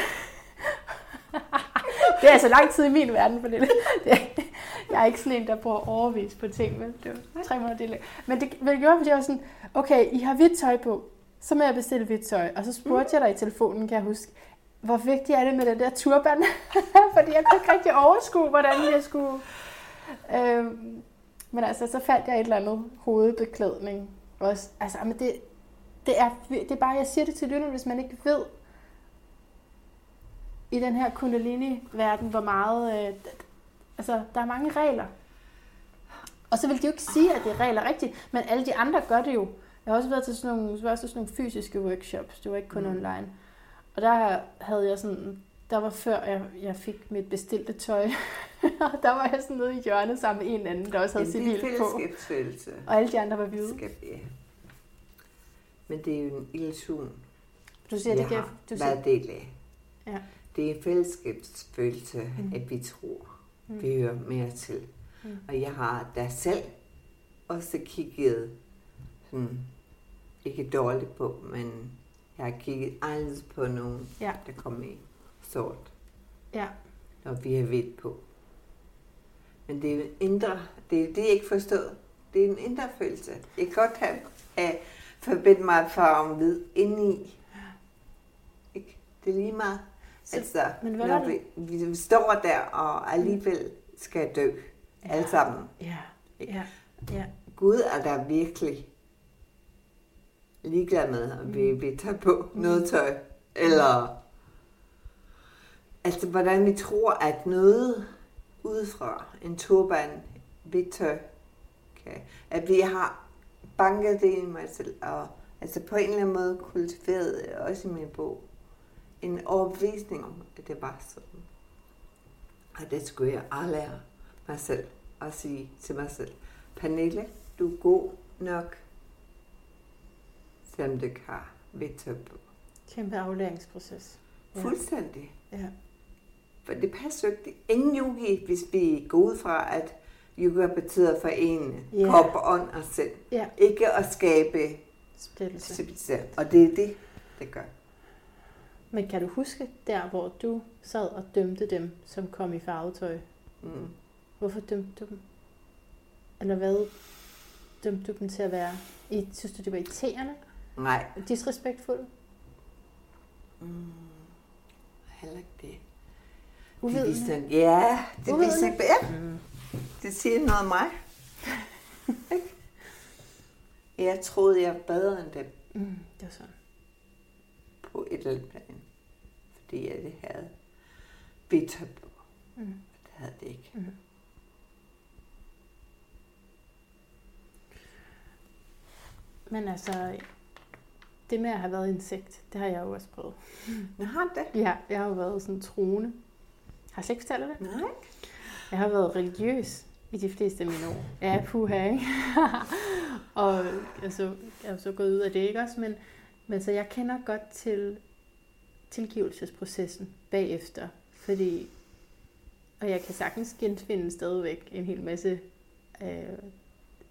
det er altså lang tid i min verden, for det, det jeg er ikke sådan en, der bruger overvis på ting, men det var tre måneder. Det men det, det gjorde, fordi jeg var sådan, okay, I har hvidt tøj på, så må jeg bestille hvidt tøj. Og så spurgte jeg dig i telefonen, kan jeg huske, hvor vigtigt er det med den der turban? fordi jeg kunne ikke rigtig overskue, hvordan jeg skulle... Øhm, men altså, så fandt jeg et eller andet hovedbeklædning også. Altså, men det, det, er, det er bare, jeg siger det til lytterne, hvis man ikke ved, i den her kundalini-verden, hvor meget... Øh, altså, der er mange regler. Og så vil de jo ikke sige, at det er regler rigtigt, men alle de andre gør det jo. Jeg har også været til sådan nogle, så var også sådan nogle fysiske workshops, det var ikke kun mm. online. Og der havde jeg sådan, der var før jeg, jeg fik mit bestilte tøj, og der var jeg sådan nede i hjørnet sammen med en anden, der også havde det civil på. Og alle de andre var hvide. Skal vi- Men det er jo en illusion, Du siger, jeg det kan, har du været siger, del af. Ja. Det er en fællesskabsfølelse, Mm. at vi tror, Mm. vi hører mere til. Mm. Og jeg har da selv også kigget sådan, ikke dårligt på, men jeg har kigget anderledes på nogen, Ja. der kom i sort, ja, og vi har hvidt på. Men det er en indre, det er det, jeg ikke forstået. Det er en indre følelse. Jeg kan godt have at forbinde mig farven hvid indeni. Ikke? Det er lige meget. Så- altså, men hvad når var vi, vi står der og alligevel skal dø. Ja. Alle sammen. ja, ja, ja. Gud er der virkelig ligeglad med, om vi, vi tager på noget tøj. Eller altså, hvordan vi tror, at noget udefra, en turban, hvidt tøj, kan, at vi har banket det i mig selv, og altså på en eller anden måde kultiveret, også i min bog, en overbevisning om, at det var sådan. Og det skulle jeg aflære mig selv og sige til mig selv, Pernille, du er god nok, har hvidt tøj på. Kæmpe aflæringsproces. Ja. Fuldstændig. Ja. For det passer jo ikke. Ingen yogi, hvis vi går ud fra, at yoga betyder forene Ja. krop, ånd og sind. Ja. Ikke at skabe Splittelse. splittelse. Og det er det, det gør. Men kan du huske der, hvor du sad og dømte dem, som kom i farvetøj? Mm. Hvorfor dømte du dem? Eller hvad dømte du dem til at være? I, synes du, det var irriterende? Nej. Disrespektfuldt? Mm. Heller ikke det. Det Uvidende? viser, ja, det Uvidende? viser ikke, ja, Mm. det siger noget om mig. Jeg troede, jeg var bedre end dem Mm, det var sådan. på et eller andet plan. Fordi jeg det havde tøj på. Mm. Det havde det ikke. Mm. Men altså, det med at have været insekt, det har jeg jo også prøvet. Men har det? Ja, jeg har jo været sådan troende. Har jeg slet ikke fortalt det? Nej. Jeg har været religiøs i de fleste af mine år. Ja, puha, ikke? og altså, jeg er jo så gået ud af det, ikke også? Men, men så jeg kender godt til tilgivelsesprocessen bagefter. Fordi, og jeg kan sagtens genfinde stadigvæk en hel masse øh,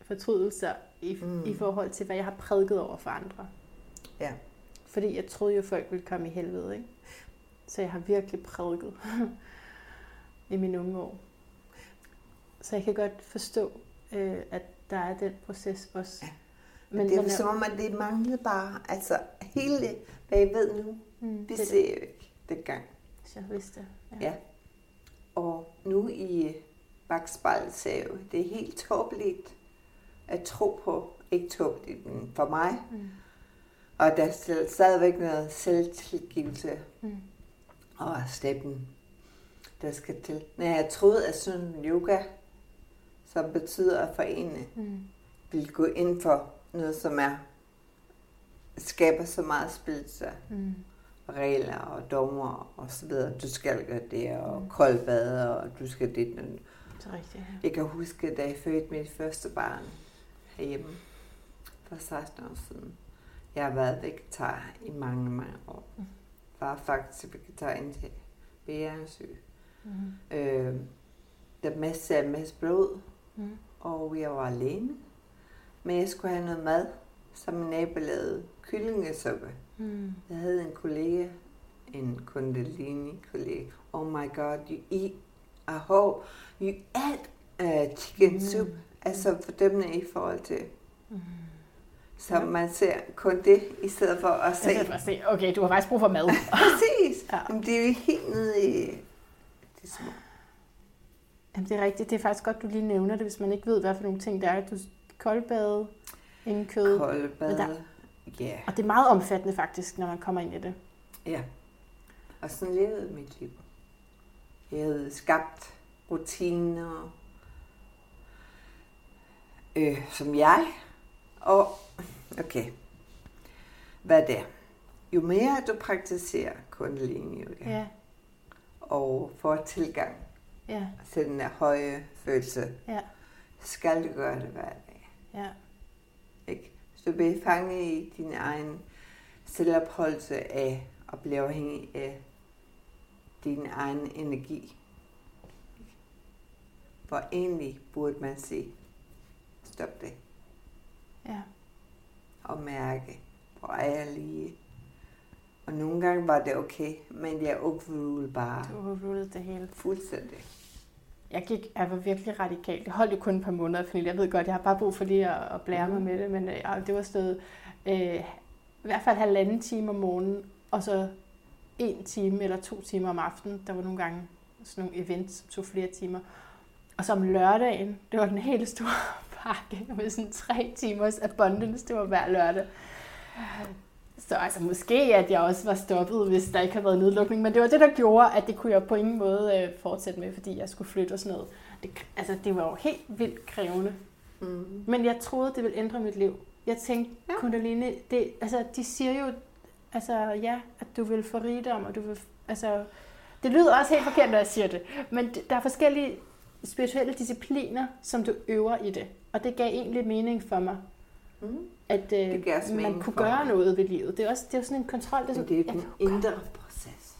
fortrydelser i, mm. i forhold til, hvad jeg har prædiket over for andre. Ja. Fordi jeg troede jo, folk ville komme i helvede, ikke? Så jeg har virkelig prædiket i mine unge år. Så jeg kan godt forstå, øh, at der er den proces også. Ja. Men, det er men, som om, at det manglede bare, altså hele, hvad jeg ved nu, mm, det det, ser jeg jo ikke dengang. hvis jeg vidste. Ja. Og nu i bagspejlet ser jeg jo, det er helt tåbeligt at tro på, ikke tåbeligt, men for mig, Mm. Og der er stadigvæk noget selvtilgivelse Mm. og steppen, der skal til. Når jeg troede, at sådan yoga, som betyder at forene, Mm. vil gå ind for noget, som er skaber så meget splittelse, Mm. regler og dommer og så videre. Du skal gøre det, og Mm. koldbade, og du skal det. Det er rigtigt, ja. Jeg kan huske, da jeg fødte mit første barn herhjemme for 16 år siden. Jeg har været vegetar i mange, mange år. Mm. Var faktisk vegetar indtil bærensyg. Mm. Øh, der mest er mest blod, Mm. og jeg var alene. Men jeg skulle have noget mad, som min nabo lavede kyllingesuppe. Mm. Jeg havde en kollega, en kundalini-kollega. Oh my god, you eat a whole, you add uh, chicken Mm. soup. Altså fordømmende i forhold til, Mm. Så Ja. man ser kun det, i stedet for at se. Kan bare se, okay, du har faktisk brug for mad. Præcis. Ja. Men det er jo helt nede i de små. Jamen, det er rigtigt. Det er faktisk godt, du lige nævner det, hvis man ikke ved, hvad for nogle ting der er. Du koldbade, ingen kød. Kolde Men der-. Ja. Og det er meget omfattende faktisk, når man kommer ind i det. ja. Og sådan levede mit liv. Jeg havde skabt rutiner, øh, som jeg. Og, okay, hvad er det? Jo mere du praktiserer kundalini yoga, Ja, og får tilgang ja, til den der høje følelse, ja, skal du gøre det hver dag. ja. Ikke? Så du bliver fanget i din egen selvopholdelse af at blive afhængig af din egen energi. Hvor egentlig burde man sige, stop det ja. og mærke, hvor er jeg lige. Og nogle gange var det okay, men jeg overrulede bare Du overrulede det hele. fuldstændig. Jeg gik, jeg var virkelig radikal. Det holdt jo kun et par måneder, fordi jeg ved godt, jeg har bare brug for lige at, at blære mig Mhm. med det, men øh, det var stået øh, i hvert fald halvanden time om morgenen, og så en time eller to timer om aftenen. Der var nogle gange sådan nogle events, som tog flere timer. Og så om lørdagen, det var den helt store pakke med sådan tre timers abundance, det var hver lørdag. Så altså måske, at jeg også var stoppet, hvis der ikke havde været nedlukning, men det var det, der gjorde, at det kunne jeg på ingen måde øh, fortsætte med, fordi jeg skulle flytte og sådan noget. Det, altså, det var jo helt vildt krævende. Mm. Men jeg troede, det ville ændre mit liv. Jeg tænkte, Ja. Kundalini, det, altså, de siger jo, altså, ja, at du vil få rigdom, og du vil, altså, det lyder også helt forkert, når jeg siger det, men der er forskellige spirituelle discipliner, som du øver i det, og det gav egentlig mening for mig, Mm. at øh, man kunne gøre mig. noget ved livet. Det er også det er sådan en kontrol, det er, sådan, det er den indre godt- proces.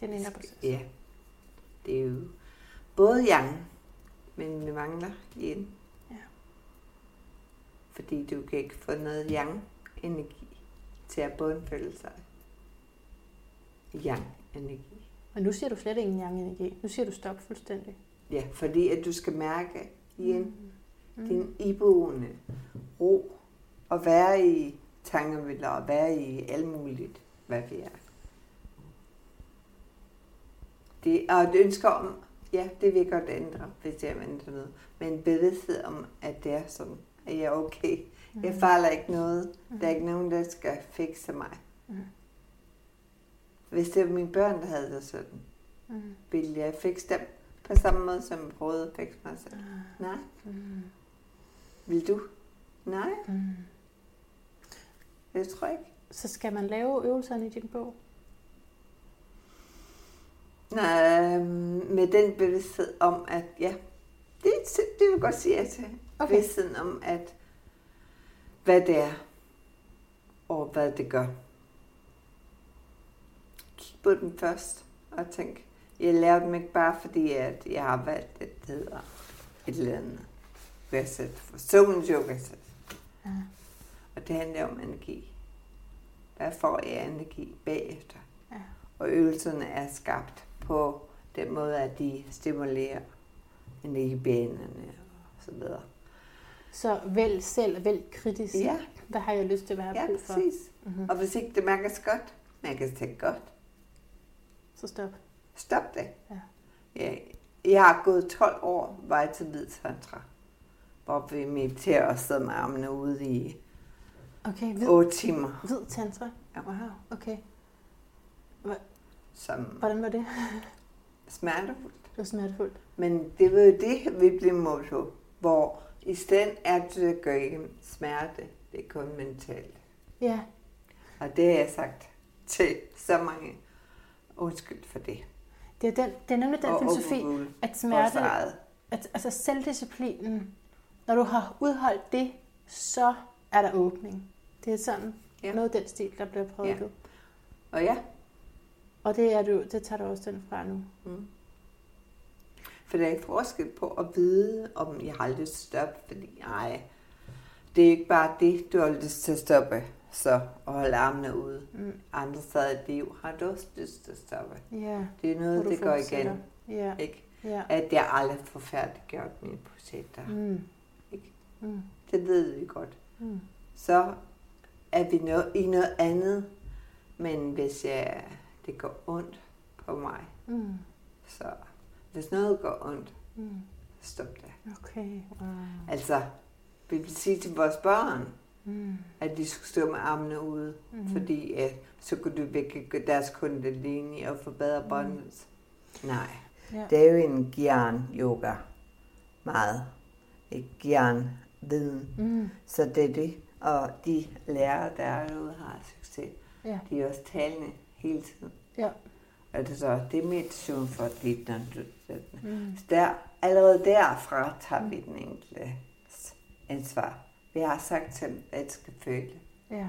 Det er en indre proces. Ja. Det er jo både yang, men vi mangler yin. Ja. Fordi du kan ikke få noget yang-energi til at bundfølge sig. Yang-energi. Og nu siger du slet ingen yang-energi. Nu siger du stop fuldstændig. Ja, fordi at du skal mærke yin, Mm. Din iboende ro, og være i tankemøller, og være i alt muligt, hvad vi er. Det, og et ønske om, ja, det vil jeg godt ændre, hvis jeg ændrer noget. Men bevidsthed om, at det er sådan, at jeg er okay. Jeg Mm. fejler ikke noget. Der er ikke nogen, der skal fikse mig. Mm. Hvis det var mine børn, der havde det sådan, Mm. ville jeg fikse dem på samme måde, som jeg prøvede at fikse mig selv. Nej. Mm. Vil du? Nej, Mm. det tror jeg ikke. Så skal man lave øvelserne i din bog? Nej, med den bevidsthed om, at ja, det, det vil jeg godt sige til. Okay. Bevidstheden om, at hvad det er, og hvad det gør. Kig på den først, og tænk, jeg laver dem ikke bare fordi, at jeg har valgt, at det hedder et eller andet. For solens yoga sæt. Ja. Og det handler om energi. Hvad får jeg energi bagefter? Ja. Og øvelserne er skabt på den måde, at de stimulerer benene og så videre. Så vælg selv, vælg kritisk. Ja. Hvad har jeg lyst til, jeg har Ja, brug for? præcis. Mm-hmm. Og hvis ikke det mærkes godt, mærkes det ikke godt, Så stop. stop det. Ja. Ja, jeg har gået 12 år vej til hvid tantra, hvor vi mediterer og sidder med armene ude i Okay, hvid, 8 timer. hvid tantra. Ja. Wow, okay. Som Hvordan var det? smertefuldt. Det var smertefuldt. Men det var jo det, vi blev målt på. Hvor i stedet er det, gør ikke smerte. Det er kun mentalt. Ja, Og det har jeg sagt til så mange. Undskyld for det. det er, den, det er nemlig den Og filosofi, at smerte, at, altså selvdisciplinen, når du har udholdt det, så er der åbning. Det er sådan Ja. noget af den stil, der bliver prædiket. Ja. Og ja, Og det, er du, det tager du også den fra nu. Mm. For der er forskel på at vide, om jeg har lyst til at stoppe, fordi nej, det er ikke bare det, du har lyst til at stoppe, så og holde armene ude. Mm. Andre steder i liv har du også lyst til at stoppe. Ja, Det er noget, det går igen. Ja, Ikke? ja. At jeg aldrig får færdiggjort mine projekter. Mm. Mm. Det ved vi godt. Mm. Så er vi no- i noget andet, men hvis jeg, det går ondt på mig, Mm. så hvis noget går ondt, Mm. stop det. Okay, wow. Altså, vi vil sige til vores børn, Mm. at de skulle stå med armene ude, Mm. fordi uh, så kunne du vække deres kundalini og forbedre Mm. båndet. Nej. Ja. Det er jo en gyan yoga. Meget. Et gyan viden. Mm. Så det er det. Og de lærere, der er derude, har succes. Ja. De er også talende hele tiden. Ja. Altså, det er meditation for dit, når du Mm. Så der, allerede derfra tager vi den enkelte ansvar. Vi har sagt til dem, at de skal føle. Ja.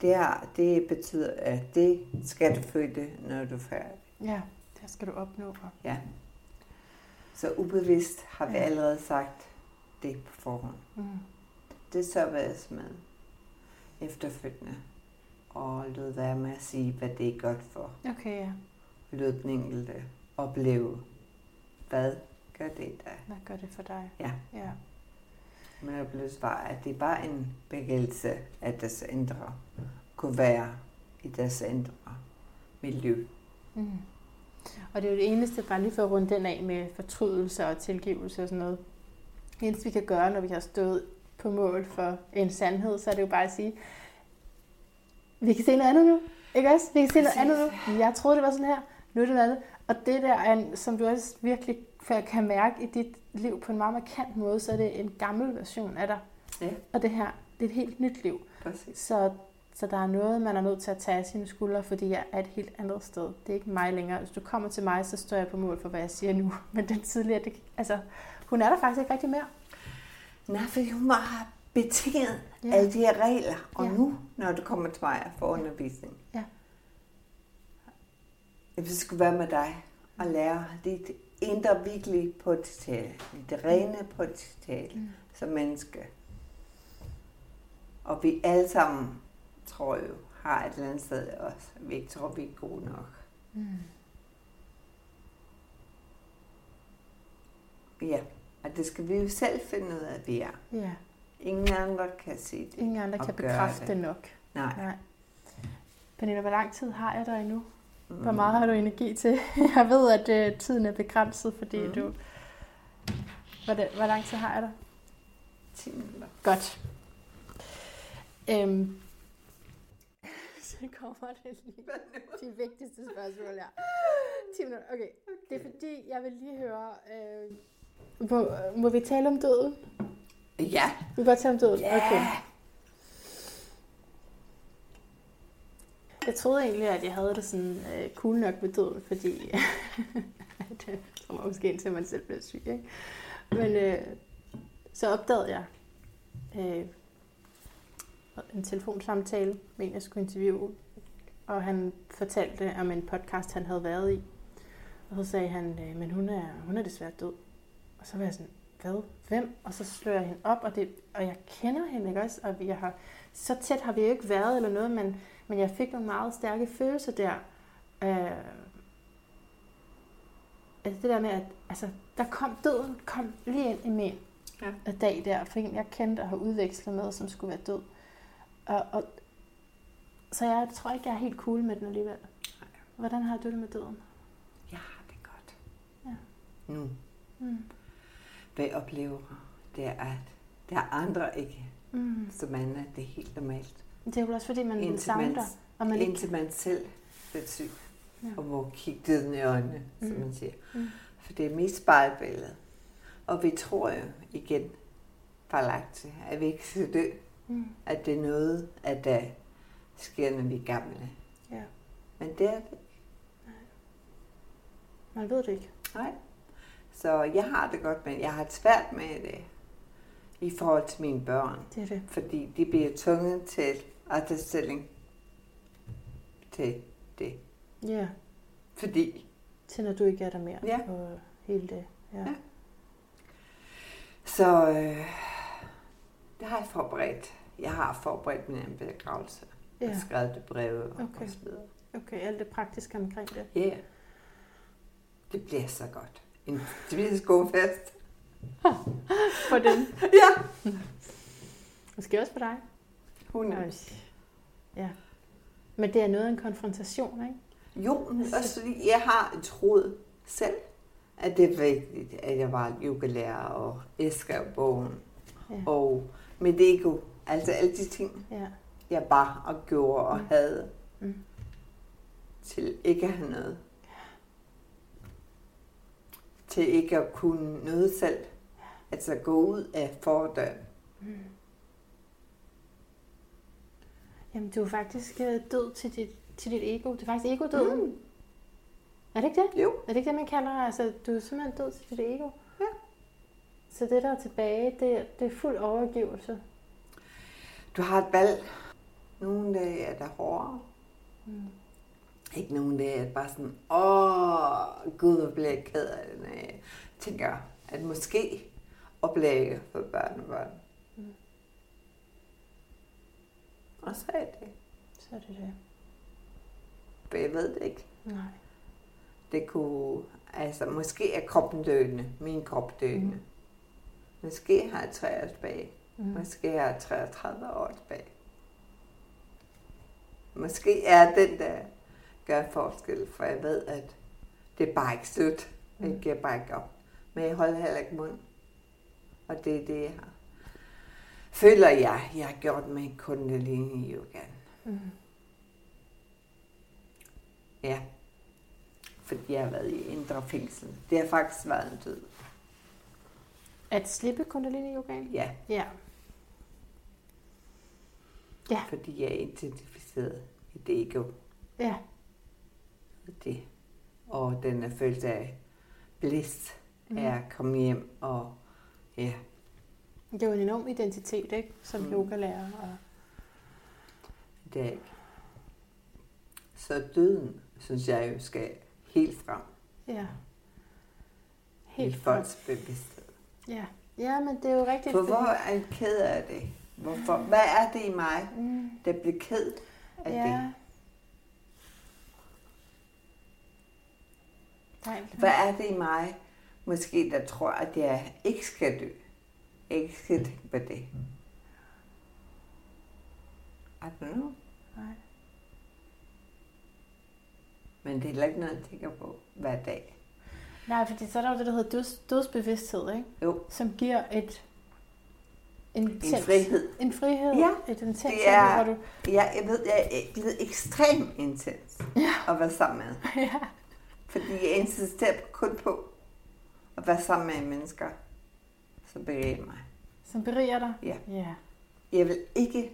Det, er, det betyder, at det skal du føle, når du er færdig. ja, det skal du opnå. Ja. Så ubevidst har vi Ja. allerede sagt det på forhånd. Mm. Det os med efterfølgende. Og lod være med at sige, hvad det er godt for. Okay, ja. Lod den enkelte opleve, hvad gør det der. Hvad gør det for dig? Ja. Ja. Men jeg blev svar, at det er bare en bevægelse af deres indre kunne være i deres indre miljø. Mm. Og det er jo det eneste, bare lige for at runde den af med fortrydelse og tilgivelse og sådan noget. Eneste, vi kan gøre, når vi har stået på mål for en sandhed, så er det jo bare at sige, vi kan se noget andet nu. Ikke også? Vi kan se noget andet nu. Jeg troede, det var sådan her. Nu er det noget andet. Og det der, er en, som du også virkelig kan mærke i dit liv på en meget markant måde, så er det en gammel version af dig. Ja. Og det her, det er et helt nyt liv. Præcis. Så, så der er noget, man er nødt til at tage af sine skuldre, fordi jeg er et helt andet sted. Det er ikke mig længere. Hvis du kommer til mig, så står jeg på mål for, hvad jeg siger nu. Men den tidligere, det, altså, hun er der faktisk ikke rigtig mere. Nej, for hun var betinget Ja. af de her regler. Og Ja. nu, når du kommer til mig for undervisning, Ja. jeg vil skulle være med dig og lære dit indre virkelig potentiale. Det rene potentiale Mm. mm. som menneske. Og vi alle sammen, tror jeg jo, har et eller andet sted også. Vi ikke tror, vi er gode nok. Mm. Ja, og det skal vi jo selv finde ud af, at vi er. Ja, Ingen andre kan sige det. ingen andre kan bekræfte det. nok. Nej. Nej. Pernille, hvor lang tid har jeg dig endnu? Hvor Mm. meget har du energi til? Jeg ved, at uh, tiden er begrænset, fordi Mhm. du... Hvor, det, hvor lang tid har jeg dig? 10 minutter. Godt. Øhm. Så kommer det lige. De vigtigste spørgsmål her. 10 minutter, okay. Det er fordi, jeg vil lige høre, øh, må, må vi tale om døden? Ja. Vi kan godt tale om døden? Ja. Okay. Jeg troede egentlig, at jeg havde det sådan øh, cool nok med døden, fordi det kommer måske indtil man selv bliver syg, ikke? Men øh, så opdagede jeg øh, en telefonsamtale med en, jeg skulle interviewe, og han fortalte om en podcast, han havde været i. Og så sagde han, øh, men hun er, hun er desværre død. Og så var jeg sådan, hvad? Hvem? Og så slår jeg hende op, og, det, og jeg kender hende, ikke også? Og jeg har, så tæt har vi jo ikke været eller noget, men, men jeg fik nogle meget stærke følelser der. Øh, altså det der med, at altså, der kom døden kom lige ind i min Ja. ja. dag der, for en jeg kendte og har udvekslet med, som skulle være død. Og, og, så jeg tror ikke, jeg er helt cool med den alligevel. Nej. Hvordan har du det med døden? Jeg har det godt. Ja. Nu. Mm. Hvad jeg oplever, det er, at der er andre ikke, Mm. som man er det er helt normalt. Det er jo også fordi, man Indtil savner, man, og man ikke... indtil man selv bliver syg, Ja. og må kigge døden i øjnene, som Mm. man siger. Mm. For det er mest spejlbilledet. Og vi tror jo igen, fejlagtigt, at vi ikke skal dø. Mm. At det er noget, at der sker, når vi er gamle. Ja. Men det er det. Man ved det ikke. Nej. Så jeg har det godt med Jeg har det svært med det i forhold til mine børn. Det er det. Fordi de bliver tvunget til at tage stilling til det. Ja. Fordi Til når du ikke er der mere. Ja. Og hele det. Ja. Ja. Så øh, det har jeg forberedt. Jeg har forberedt min begravelse. Ja. Og skrevet det breve Okay. og så videre. Okay, alt det praktiske omkring det. Ja. Yeah. Det bliver så godt. En god fest. For den. Ja. Måske også for dig. Hun. Ja. Men det er noget af en konfrontation, ikke? Jo, men også fordi jeg har troet selv, at det er vigtigt, at jeg var yogalærer og jeg skrev bogen. Ja. Og mit ego, altså alle de ting, Ja. jeg bare og gjorde og Mm. havde, Mm. til ikke at have noget. Til ikke at kunne noget selv. Altså gå ud af fordøren. Mm. Jamen, du er faktisk øh, død til dit, til dit ego. Det er faktisk ego-døden. Mm. Er det ikke det? Jo. Er det ikke det, man kalder Altså, du er simpelthen død til dit ego. Ja. Så det, der er tilbage, det, det er fuld overgivelse. Du har et valg. Nogle dage er der hårdere. Mm. Ikke nogen dage det bare sådan, åh, gud, hvor bliver jeg ked af det, når jeg tænker, at måske oplægge for børn og børn. Mm. Og så er det. Så er det det. For jeg ved det ikke. Nej. Det kunne, altså måske er kroppen døende, min krop døende. Mm. Måske har jeg 3 år tilbage. Mm. Måske har jeg 33 år tilbage. Måske er den, der gør forskel, for jeg ved, at det er bare ikke slut. Mm. Jeg giver bare ikke op. Men jeg holder heller ikke mund. Og det er det, jeg har. Føler jeg, jeg har gjort med kundalini yoga. Mm. Ja. Fordi jeg har været i indre fængsel. Det har faktisk været en død. At slippe kundalini yogaen? Ja, Ja. Ja. fordi jeg er identificeret i det ego. Ja. Det. Og den er følelse af bliss Mm. er at komme hjem og ja, Det er jo en enorm identitet, ikke? Som Mm. yogalærer. Og... det er ikke. Så døden, synes jeg jo skal helt frem Ja. Helt i folks bevidsthed. Ja. ja, men det er jo rigtigt. For hvor er jeg ked af det? Hvorfor? Hvad er det i mig, Mm. der bliver ked af Ja. det? Nej. Hvad er det i mig, måske der tror, at jeg ikke skal dø? Ikke skal tænke på det. I don't know. Nej. Men det er heller ikke noget, jeg tænker på hver dag. Nej, fordi så er der jo det, der hedder døds, dødsbevidsthed, ikke? Jo, Som giver et... En, en frihed. En frihed. Ja, Et intens det er- hvor du... Ja, jeg ved, jeg er blevet ekstremt intens Ja. at være sammen med. ja. Fordi jeg insisterer kun på at være sammen med mennesker, som beriger mig. Som beriger dig. Ja. Ja. Jeg vil ikke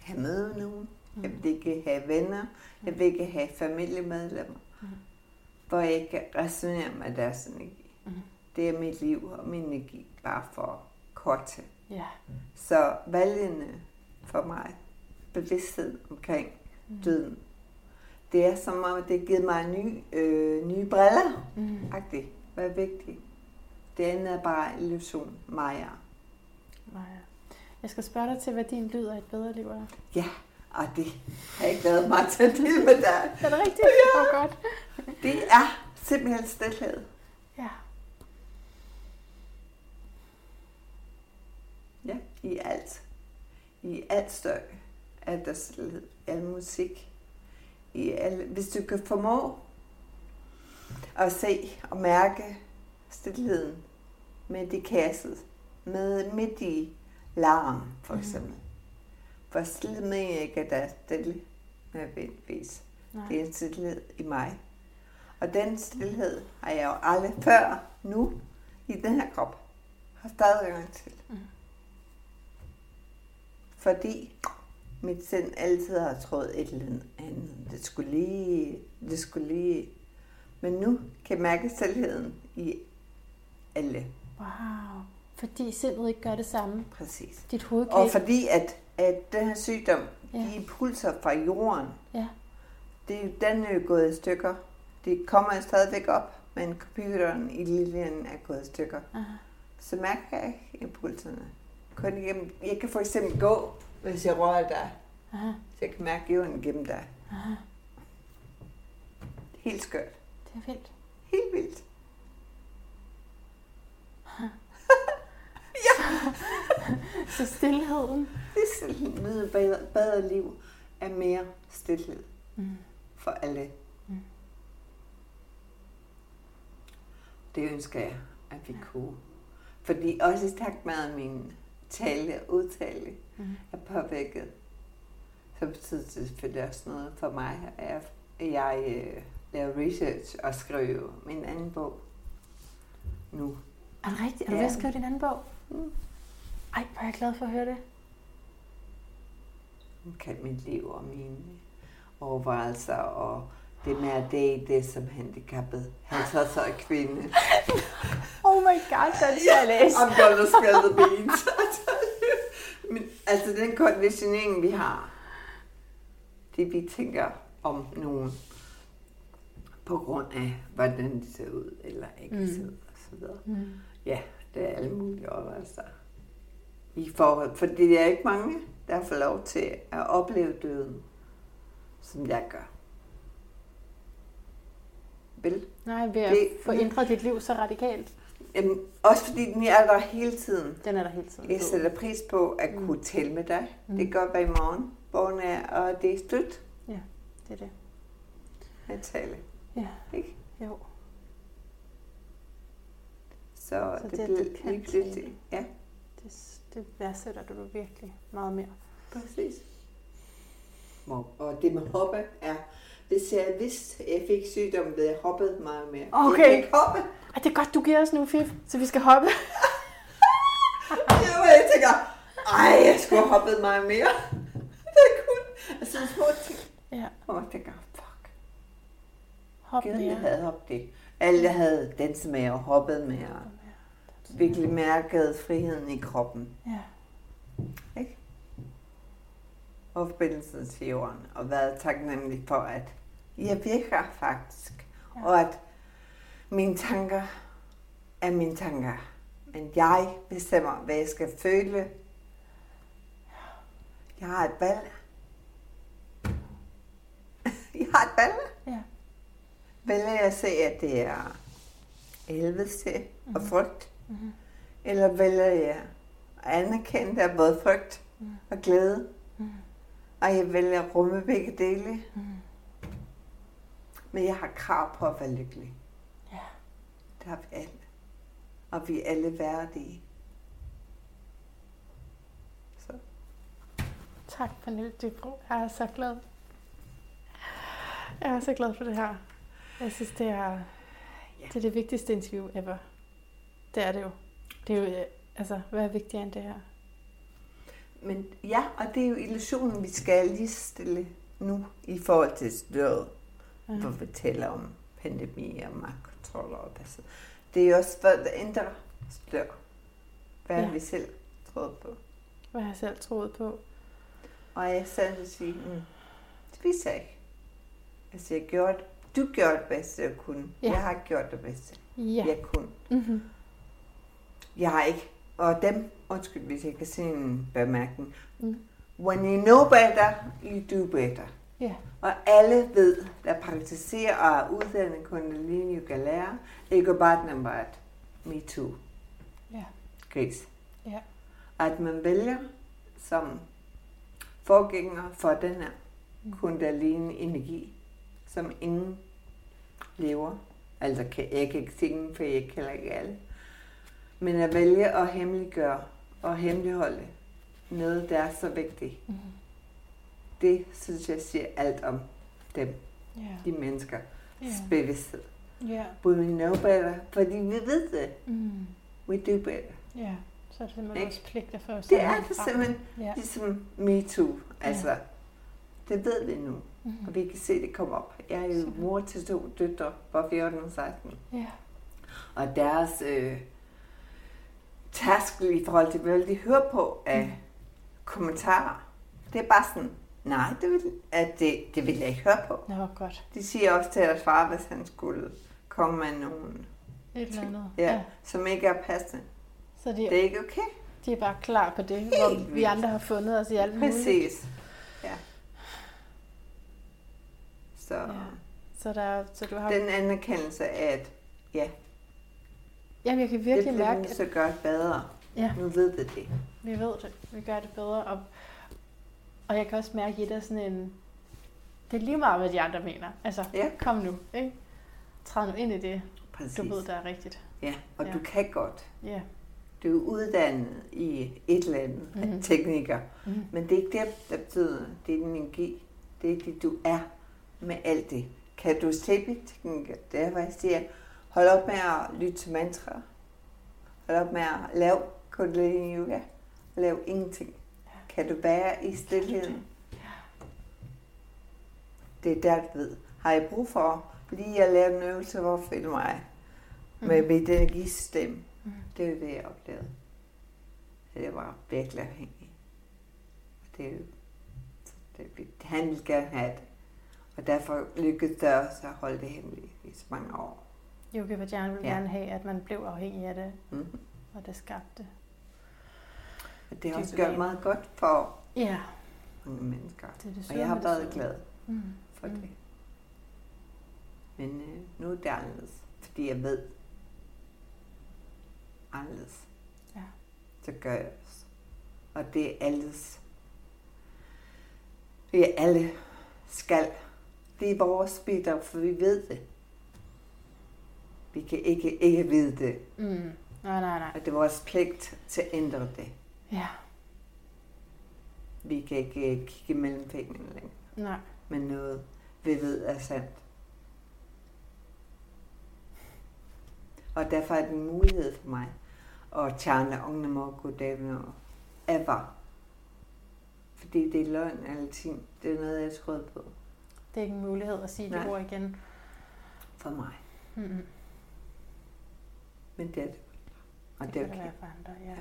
have møde nogen. Jeg vil ikke have venner. Jeg vil ikke have familiemedlemmer, Mm. hvor jeg ikke kan resonere med deres energi. Mm. Det er mit liv og min energi bare for kort til. Ja. Så valgene for mig, bevidsthed omkring Mm det er som om, det har givet mig nye, øh, nye briller. Mm. Agtigt. Hvad er vigtigt? Det andet er bare illusion. Maja. Maja. Jeg skal spørge dig til, hvad din lyd af et bedre liv er. Ja, og det har jeg ikke lavet mig til at dele med dig. Det er det rigtigt? Ja. Oh, godt. det er simpelthen stillhed. Ja. Ja, i alt. I alt støj er der stillhed. Al musik, i al, hvis du kan formå at se og mærke stillheden midt i kasset, med midt i larm, for eksempel. Mm. For stillhed med ikke, at der er stille nødvendigvis. Nej. Det er en stillhed i mig. Og den stillhed har jeg jo aldrig før nu i den her krop haft adgang til. Mm. Fordi mit sind altid har troet et eller andet. Det skulle lige, det skulle lige. Men nu kan jeg mærke stillheden i alle. Wow. Fordi sindet ikke gør det samme. Præcis. Dit hoved kan Og fordi at, at den her sygdom, Ja. de impulser fra jorden, Ja. det er den er jo gået i stykker. Det kommer stadigvæk op, men computeren i liljen er gået i stykker. Aha. Så mærker jeg ikke impulserne. Kun igennem, jeg kan for eksempel gå, hvis jeg rører dig. Aha. Så jeg kan mærke jorden gennem dig. Aha. Helt skørt. Det er vildt. Helt vildt. Så stillheden. Det er et bedre, bedre liv er mere stillhed Mm. for alle. Mm. Det ønsker jeg, at vi kunne. Fordi også i takt med, min tale og udtale Mm. er påvirket, så betyder det selvfølgelig også noget for mig, at jeg, at jeg øh, laver research og skriver min anden bog nu. Er det rigtigt? Er du Ja. ved at skrive din anden bog? Mm. Ej, hvor er jeg glad for at høre det. Omkring mit liv og mine overvejelser og det med at date som handicappet 50-årig kvinde. Oh my god, den skal jeg læse. I'm gonna spill the beans. Men altså den konditionering, vi har, det vi tænker om nogen, på grund af, hvordan de ser ud, eller ikke Mm. ser ud, og så videre. Mm. Ja, det er alle mulige overvejelser. I forhold, for det er ikke mange, der får lov til at opleve døden, som jeg gør. Vel? Nej, ved at Det- få ændret dit liv så radikalt. Jamen, også fordi den er der hele tiden. Den er der hele tiden. Jeg sætter pris på at kunne mm. tale med dig. Mm. Det kan godt være i morgen, bogen er, og det er slut Det er det. at tale. Ja. Ikke? Jo. Så, Så det, det, bliver lige pludselig. Ja, Det, det værdsætter du virkelig meget mere. præcis. Og, det med hoppe er, hvis jeg vidste, at jeg fik sygdom, ved jeg hoppede meget mere. Okay. Jeg hoppe. Ej, det er godt, du giver os nu, Fif, så vi skal hoppe. Ja, jeg tænker, ej, jeg skulle have hoppet meget mere. Det er kun, altså små ting. Ja, Og jeg tænker, fuck. hop Gud, jeg mere. havde hoppet det. Alle havde danset med og hoppet med og virkelig mærket friheden i kroppen. Ja. Og forbindelsen til jorden. Og været taknemmelig for, at jeg virker faktisk. Ja. Og at mine tanker er mine tanker. Men jeg bestemmer, hvad jeg skal føle. Jeg har et valg. Jeg har et valg. Ja. Vælger jeg at se, at det er helvede og frygt? Mhm. Eller vælger jeg at anerkende, der er både frygt Mm. og glæde? Mm. Og jeg vælger at rumme begge dele. Mm. Men jeg har krav på at være lykkelig. Har vi alle. Og vi er alle værdige. Så. Tak, Pernille Dybro. Jeg er så glad. Jeg er så glad for det her. Jeg synes, det er, Ja. det er det vigtigste interview ever. Det er det jo. Det er jo, øh, altså, hvad er vigtigere end det her? Men ja, og det er jo illusionen, vi skal lige stille nu i forhold til død, Ja. hvor vi taler om pandemi og magtkontrol og så. Det er også for at ændre stør. Hvad Ja. vi selv troede på. Hvad har jeg selv troet på? Og jeg sad og sige, mm, jeg ikke. Altså jeg gjorde, du gjorde det bedste, jeg kunne. Ja. Jeg har gjort det bedste, Ja. jeg kunne. Mm-hmm. Jeg har ikke. Og dem, undskyld hvis jeg kan se en bemærkning. Mm. When you know better, you do better. Ja. Og alle ved, der praktiserer og er uddannet kundalini yoga lærer, ikke bare den bare at me too. Ja. Gris. Ja. At man vælger som forgænger for den her kundalini-energi, som ingen lever. Altså, kan, jeg kan ikke sige for jeg kender ikke alle. Men at vælge at hemmeliggøre og hemmeligholde noget, der er så vigtigt, Mm. Det synes jeg siger alt om dem, Ja. de mennesker, Ja. bevidsthed. Ja. We know better, fordi vi ved det. Mm. We do better. Ja. Så er det simpelthen Ikke? også pligt at få os Det er det simpelthen Ja. ligesom MeToo. Altså, det ved vi nu, Mm. og vi kan se, det kommer op. Jeg er jo Super. mor til to døtre på 14 og 16. Ja. Og deres øh, taskel i forhold til, hvad de hører på af Mm. kommentarer, det er bare sådan, nej, det vil, at det, det vil jeg ikke høre på. Det var godt. De siger også til deres far, hvis han skulle komme med nogen, Et eller andet. ja, ja. som ikke er passende. Så de, Det er ikke okay. de er bare klar på det, hvor vi vildt. andre har fundet os i alt muligt. Præcis. Ja. Så Ja. Så, der, så du har... den anerkendelse af, at ja, Jamen, jeg kan det virkelig bliver mærke, vi at så godt bedre. ja, Nu ved vi det. vi ved det. Vi gør det bedre. Og, og jeg kan også mærke i det sådan en... Det er lige meget, hvad de andre mener. Altså, Ja. kom nu, ikke? Træd nu ind i det, Præcis. du ved, der er rigtigt. Ja, og Ja. du kan godt. Ja. Du er uddannet i et eller andet Mhm. mm. teknikker. Mm. Men det er ikke det, der betyder, det er din energi. Det er det, du er med alt det. Kan du se teknikker? Det er, hvad jeg siger. Hold op med at lytte til mantra. Hold op med at lave kundalini yoga. Lav ingenting. Kan du være i stillheden? Det er der, du ved. Har jeg brug for lige at lave en øvelse, hvor føle mig med mit energisystem? Mm. Det er det, jeg oplevede. Så jeg var virkelig afhængig. Det er jo, det, han ville gerne have det. Og derfor lykkedes det også at holde det hemmeligt i så mange år. Yogi Vajjan vil Ja. gerne have, at man blev afhængig af det, Mm-hmm. og det skabte. Og det har også gjort meget godt for Ja, mange mennesker. det er det Og jeg har været det glad Mm. for Mm. det. Men øh, nu er det anderledes, fordi jeg ved anderledes. Ja. Så gør jeg også. Og det er alles. Vi er alle skal. Det er vores bidrag, for vi ved det. Vi kan ikke ikke vide det. Mm. Nej, nej, nej. Og det er vores pligt til at ændre det. Ja, Vi kan ikke øh, kigge mellem fingrene længere. nej. Men noget, vi ved er sandt. Og derfor er det en mulighed for mig at tjene Ogne Morgo Davno ever. Fordi det er løgn alting. Det er noget, jeg troet på Det er ikke en mulighed at sige det Nej. ord igen. for mig. Mm-hmm. Men det er det. Og Det, det, det er kan okay. det være for andre, ja.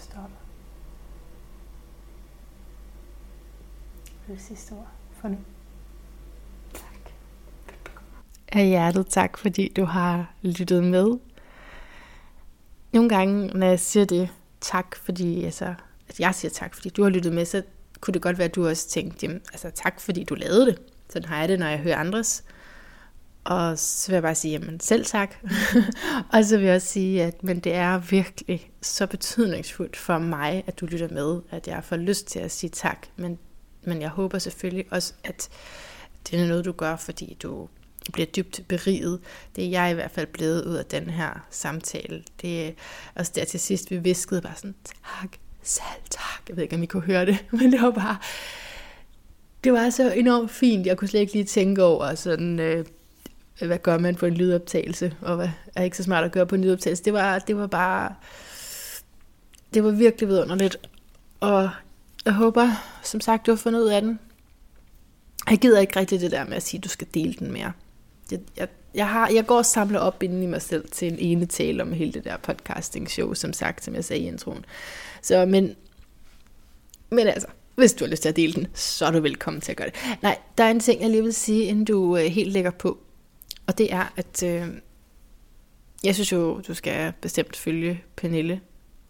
Stop. Det sidste ord for nu. Tak. Af hjertet tak, fordi du har lyttet med. Nogle gange, når jeg siger det, tak, fordi altså, at jeg siger tak, fordi du har lyttet med, så kunne det godt være, at du også tænkte, jamen, altså tak, fordi du lavede det. Sådan har jeg det, når jeg hører andres. Og så vil jeg bare sige, jamen selv tak. og så vil jeg også sige, at men det er virkelig så betydningsfuldt for mig, at du lytter med, at jeg får lyst til at sige tak. Men, men jeg håber selvfølgelig også, at det er noget, du gør, fordi du bliver dybt beriget. Det er jeg i hvert fald blevet ud af den her samtale. Det er også der til sidst, vi viskede bare sådan, tak, selv tak. Jeg ved ikke, om I kunne høre det, men det var bare, det var så enormt fint. Jeg kunne slet ikke lige tænke over sådan, øh, hvad gør man på en lydoptagelse, og hvad er ikke så smart at gøre på en lydoptagelse. Det var, det var bare, det var virkelig vidunderligt. Og jeg håber, som sagt, du har fundet ud af den. Jeg gider ikke rigtig det der med at sige, at du skal dele den mere. Jeg, jeg, jeg, har, jeg går og samler op inden i mig selv til en ene tale om hele det der podcasting show, som sagt, som jeg sagde i introen. Så, men, men altså, hvis du har lyst til at dele den, så er du velkommen til at gøre det. Nej, der er en ting, jeg lige vil sige, inden du øh, helt lægger på. Og det er, at øh, jeg synes jo, du skal bestemt følge Pernille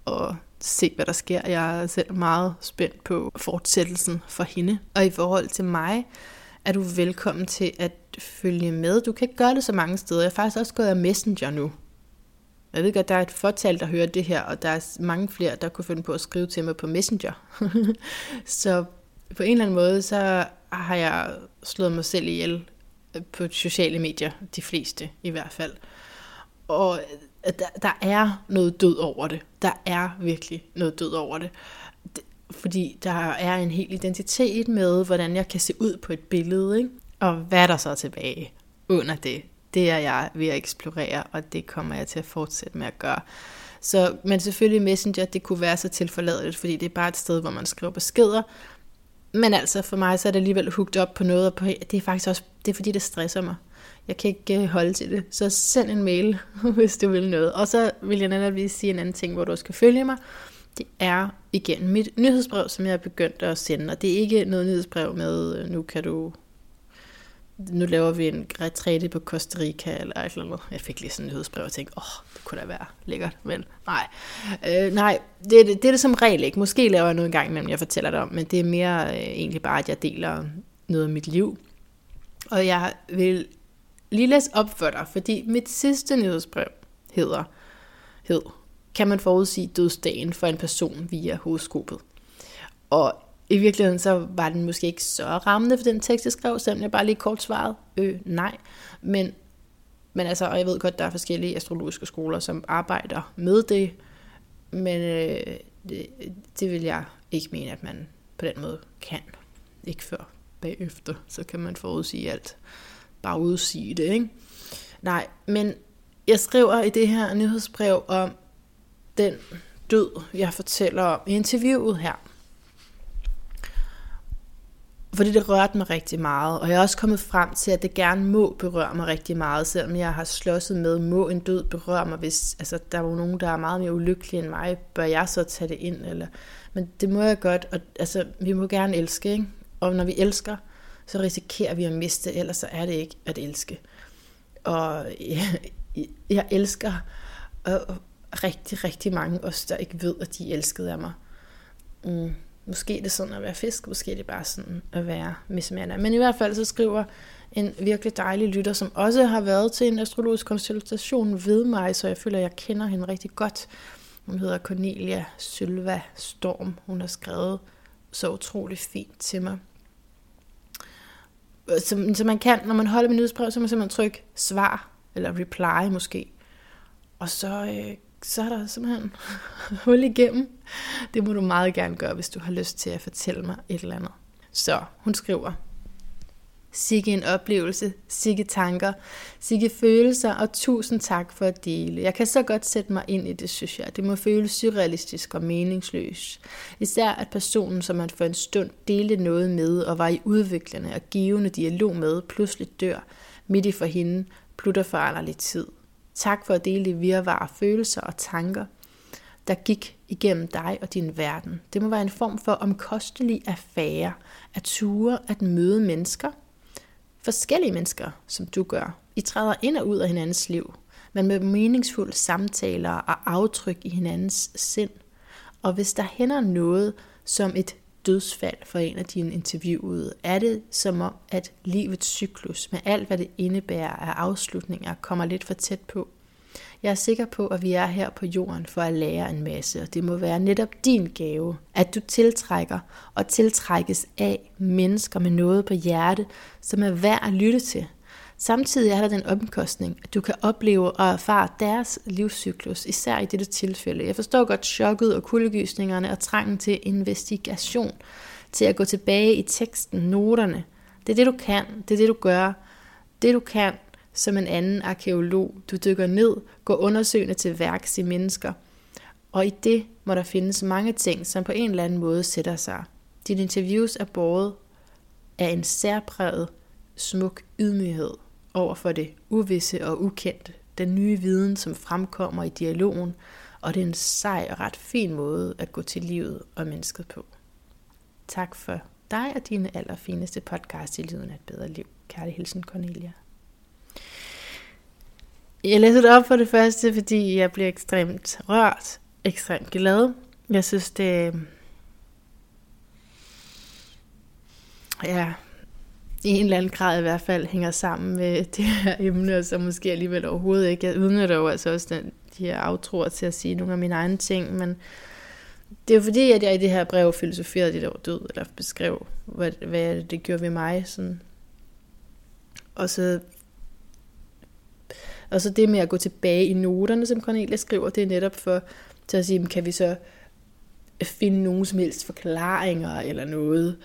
og se, hvad der sker. Jeg er selv meget spændt på fortsættelsen for hende. Og i forhold til mig, er du velkommen til at følge med. Du kan ikke gøre det så mange steder. Jeg er faktisk også gået af Messenger nu. Jeg ved godt, der er et fortal, der hører det her, og der er mange flere, der kunne finde på at skrive til mig på Messenger. så på en eller anden måde, så har jeg slået mig selv ihjel på sociale medier, de fleste i hvert fald. Og øh, der, der er noget død over det. Der er virkelig noget død over det. Fordi der er en hel identitet med, hvordan jeg kan se ud på et billede. Ikke? Og hvad der så tilbage under det? Det er jeg ved at eksplorere, og det kommer jeg til at fortsætte med at gøre. Så, men selvfølgelig Messenger, det kunne være så tilforladeligt, fordi det er bare et sted, hvor man skriver beskeder. Men altså for mig, så er det alligevel hugt op på noget, og på, det er faktisk også, det er fordi, det stresser mig. Jeg kan ikke øh, holde til det. Så send en mail, hvis du vil noget. Og så vil jeg netop lige sige en anden ting, hvor du skal følge mig. Det er igen mit nyhedsbrev, som jeg er begyndt at sende. Og det er ikke noget nyhedsbrev med, øh, nu kan du nu laver vi en retræte på Costa Rica eller et eller andet. Jeg fik lige sådan en nyhedsbrev og tænkte, åh, oh, det kunne da være lækkert, men nej. Øh, nej, det, det, det er det som regel ikke. Måske laver jeg noget en gang imellem, jeg fortæller det om, men det er mere øh, egentlig bare, at jeg deler noget af mit liv. Og jeg vil lige læse op for dig, fordi mit sidste nyhedsbrev hedder, hed, kan man forudsige dødsdagen for en person via horoskopet. Og i virkeligheden så var den måske ikke så rammende for den tekst, jeg skrev, selvom jeg bare lige kort svarede, øh, nej. Men, men altså, og jeg ved godt, der er forskellige astrologiske skoler, som arbejder med det, men øh, det, det vil jeg ikke mene, at man på den måde kan. Ikke før bagefter, så kan man forudsige alt. Bare udsige det, ikke? Nej, men jeg skriver i det her nyhedsbrev om den død, jeg fortæller om i interviewet her. Fordi det rørte mig rigtig meget, og jeg er også kommet frem til, at det gerne må berøre mig rigtig meget, selvom jeg har slåsset med, må en død berøre mig, hvis altså, der er nogen, der er meget mere ulykkelige end mig, bør jeg så tage det ind? Eller? Men det må jeg godt, og altså, vi må gerne elske, ikke? og når vi elsker, så risikerer vi at miste, ellers så er det ikke at elske. Og jeg, jeg elsker og rigtig, rigtig mange os, der ikke ved, at de elskede af mig. Mm. Måske er det sådan at være fisk, måske er det bare sådan at være mismænder. Men i hvert fald så skriver en virkelig dejlig lytter, som også har været til en astrologisk konsultation ved mig, så jeg føler, at jeg kender hende rigtig godt. Hun hedder Cornelia Sylva Storm. Hun har skrevet så utrolig fint til mig. Så, så man kan, når man holder min nyhedsbrev, så kan man simpelthen trykke svar, eller reply måske. Og så øh, så er der simpelthen hul igennem. Det må du meget gerne gøre, hvis du har lyst til at fortælle mig et eller andet. Så hun skriver, Sikke en oplevelse, sikke tanker, sikke følelser, og tusind tak for at dele. Jeg kan så godt sætte mig ind i det, synes jeg. Det må føles surrealistisk og meningsløst. Især at personen, som man for en stund delte noget med og var i udviklende og givende dialog med, pludselig dør midt i for hende, plutter for lidt tid. Tak for at dele det virvare følelser og tanker, der gik igennem dig og din verden. Det må være en form for omkostelig affære at ture at møde mennesker, forskellige mennesker, som du gør. I træder ind og ud af hinandens liv, men med meningsfulde samtaler og aftryk i hinandens sind. Og hvis der hænder noget som et dødsfald for en af dine interviewede, er det som om, at livets cyklus med alt, hvad det indebærer af afslutninger, kommer lidt for tæt på. Jeg er sikker på, at vi er her på jorden for at lære en masse, og det må være netop din gave, at du tiltrækker og tiltrækkes af mennesker med noget på hjerte, som er værd at lytte til. Samtidig er der den omkostning, at du kan opleve og erfare deres livscyklus, især i dette tilfælde. Jeg forstår godt chokket og kuldegysningerne og trangen til investigation, til at gå tilbage i teksten, noterne. Det er det, du kan. Det er det, du gør. Det, du kan, som en anden arkeolog. Du dykker ned, går undersøgende til værks i mennesker. Og i det må der findes mange ting, som på en eller anden måde sætter sig. Dine interviews er båret af en særpræget, smuk ydmyghed over for det uvisse og ukendte, den nye viden, som fremkommer i dialogen, og det er en sej og ret fin måde at gå til livet og mennesket på. Tak for dig og dine allerfineste podcast i Lyden af et bedre liv. Kærlig hilsen, Cornelia. Jeg læser det op for det første, fordi jeg bliver ekstremt rørt, ekstremt glad. Jeg synes, det ja, i en eller anden grad i hvert fald hænger sammen med det her emne, og så måske alligevel overhovedet ikke. Jeg udnytter jo altså også den, de her aftroer til at sige nogle af mine egne ting, men det er jo fordi, at jeg i det her brev filosoferede lidt over død, eller beskrev, hvad, hvad det gjorde ved mig. Sådan. Og så og så det med at gå tilbage i noterne, som Cornelia skriver, det er netop for til at sige, kan vi så finde nogen som helst forklaringer eller noget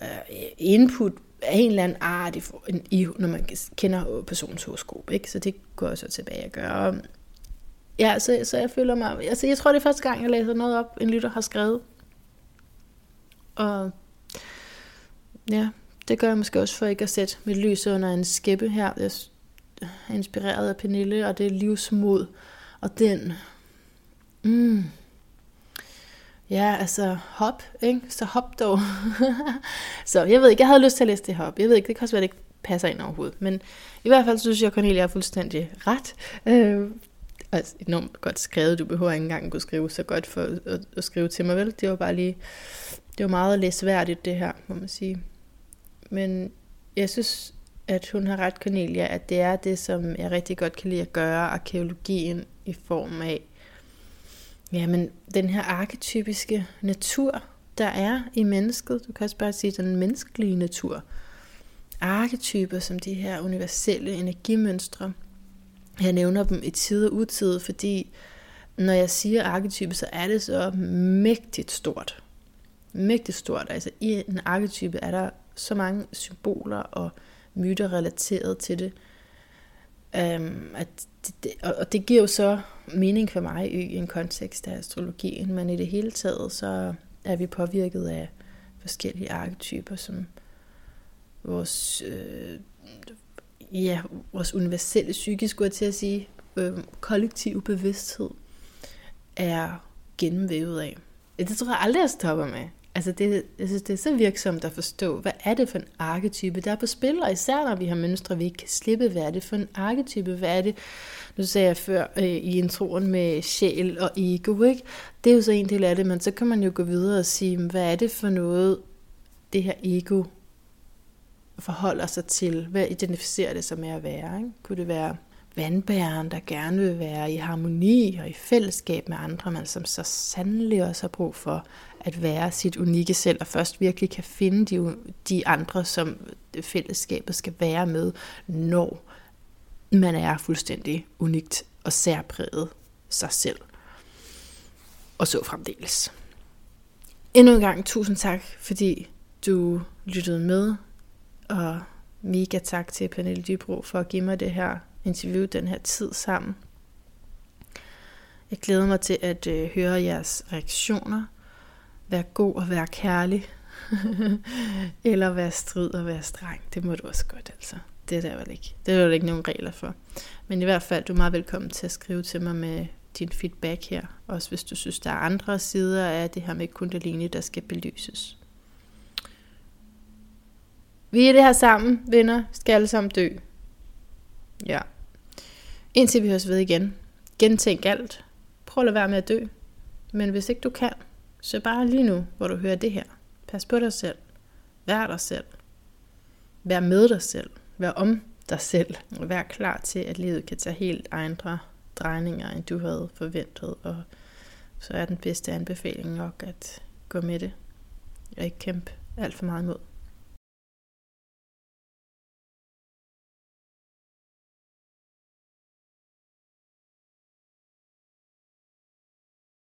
uh, input af en eller anden art, i, i, når man kender personens horoskop. Ikke? Så det går jeg så tilbage at gøre. Ja, så, så jeg føler mig... Altså, jeg tror, det er første gang, jeg læser noget op, en lytter har skrevet. Og ja, det gør jeg måske også for ikke at sætte mit lys under en skæppe her. Jeg er inspireret af Pernille, og det er livsmod. Og den... Mm, Ja, altså hop, ikke? Så hop dog. så jeg ved ikke, jeg havde lyst til at læse det hop. Jeg ved ikke, det kan også være, det ikke passer ind overhovedet. Men i hvert fald synes jeg, at Cornelia er fuldstændig ret. Øh, altså enormt godt skrevet. Du behøver ikke engang kunne skrive så godt for at, at, skrive til mig, vel? Det var bare lige... Det var meget læsværdigt, det her, må man sige. Men jeg synes, at hun har ret, Cornelia, at det er det, som jeg rigtig godt kan lide at gøre, arkeologien i form af Jamen, den her arketypiske natur, der er i mennesket, du kan også bare sige den menneskelige natur, arketyper som de her universelle energimønstre. Jeg nævner dem i tid og utid, fordi når jeg siger arketype, så er det så mægtigt stort. Mægtigt stort. Altså i en arketype er der så mange symboler og myter relateret til det, Um, at det, det, og det giver jo så mening for mig i en kontekst af astrologien, men i det hele taget så er vi påvirket af forskellige arketyper, som vores, øh, ja, vores universelle psykisk, skulle jeg til at sige, øh, kollektiv bevidsthed er gennemvævet af. Det tror jeg aldrig, jeg stopper med. Altså det, jeg synes, det er så virksomt at forstå, hvad er det for en arketype, der er på spil, og især når vi har mønstre, vi ikke kan slippe, hvad er det for en arketype, hvad er det, nu sagde jeg før øh, i introen med sjæl og ego, ikke? det er jo så en del af det, men så kan man jo gå videre og sige, hvad er det for noget, det her ego forholder sig til, hvad identificerer det sig med at være, ikke? kunne det være vandbæren, der gerne vil være i harmoni og i fællesskab med andre, men som så sandelig også har brug for at være sit unikke selv, og først virkelig kan finde de, de andre, som fællesskabet skal være med, når man er fuldstændig unikt og særpræget sig selv. Og så fremdeles. Endnu en gang tusind tak, fordi du lyttede med, og mega tak til Pernille Dybro for at give mig det her interview, den her tid sammen. Jeg glæder mig til at øh, høre jeres reaktioner være god og være kærlig. Eller være strid og være streng. Det må du også godt, altså. Det er der vel ikke. Det er der vel ikke nogen regler for. Men i hvert fald, du er meget velkommen til at skrive til mig med din feedback her. Også hvis du synes, der er andre sider af det her med kundalini, der skal belyses. Vi er det her sammen, venner. Skal alle sammen dø. Ja. Indtil vi høres ved igen. Gentænk alt. Prøv at lade være med at dø. Men hvis ikke du kan, så bare lige nu, hvor du hører det her. Pas på dig selv. Vær dig selv. Vær med dig selv. Vær om dig selv. Og vær klar til, at livet kan tage helt andre drejninger, end du havde forventet. Og så er den bedste anbefaling nok at gå med det. Og ikke kæmpe alt for meget imod.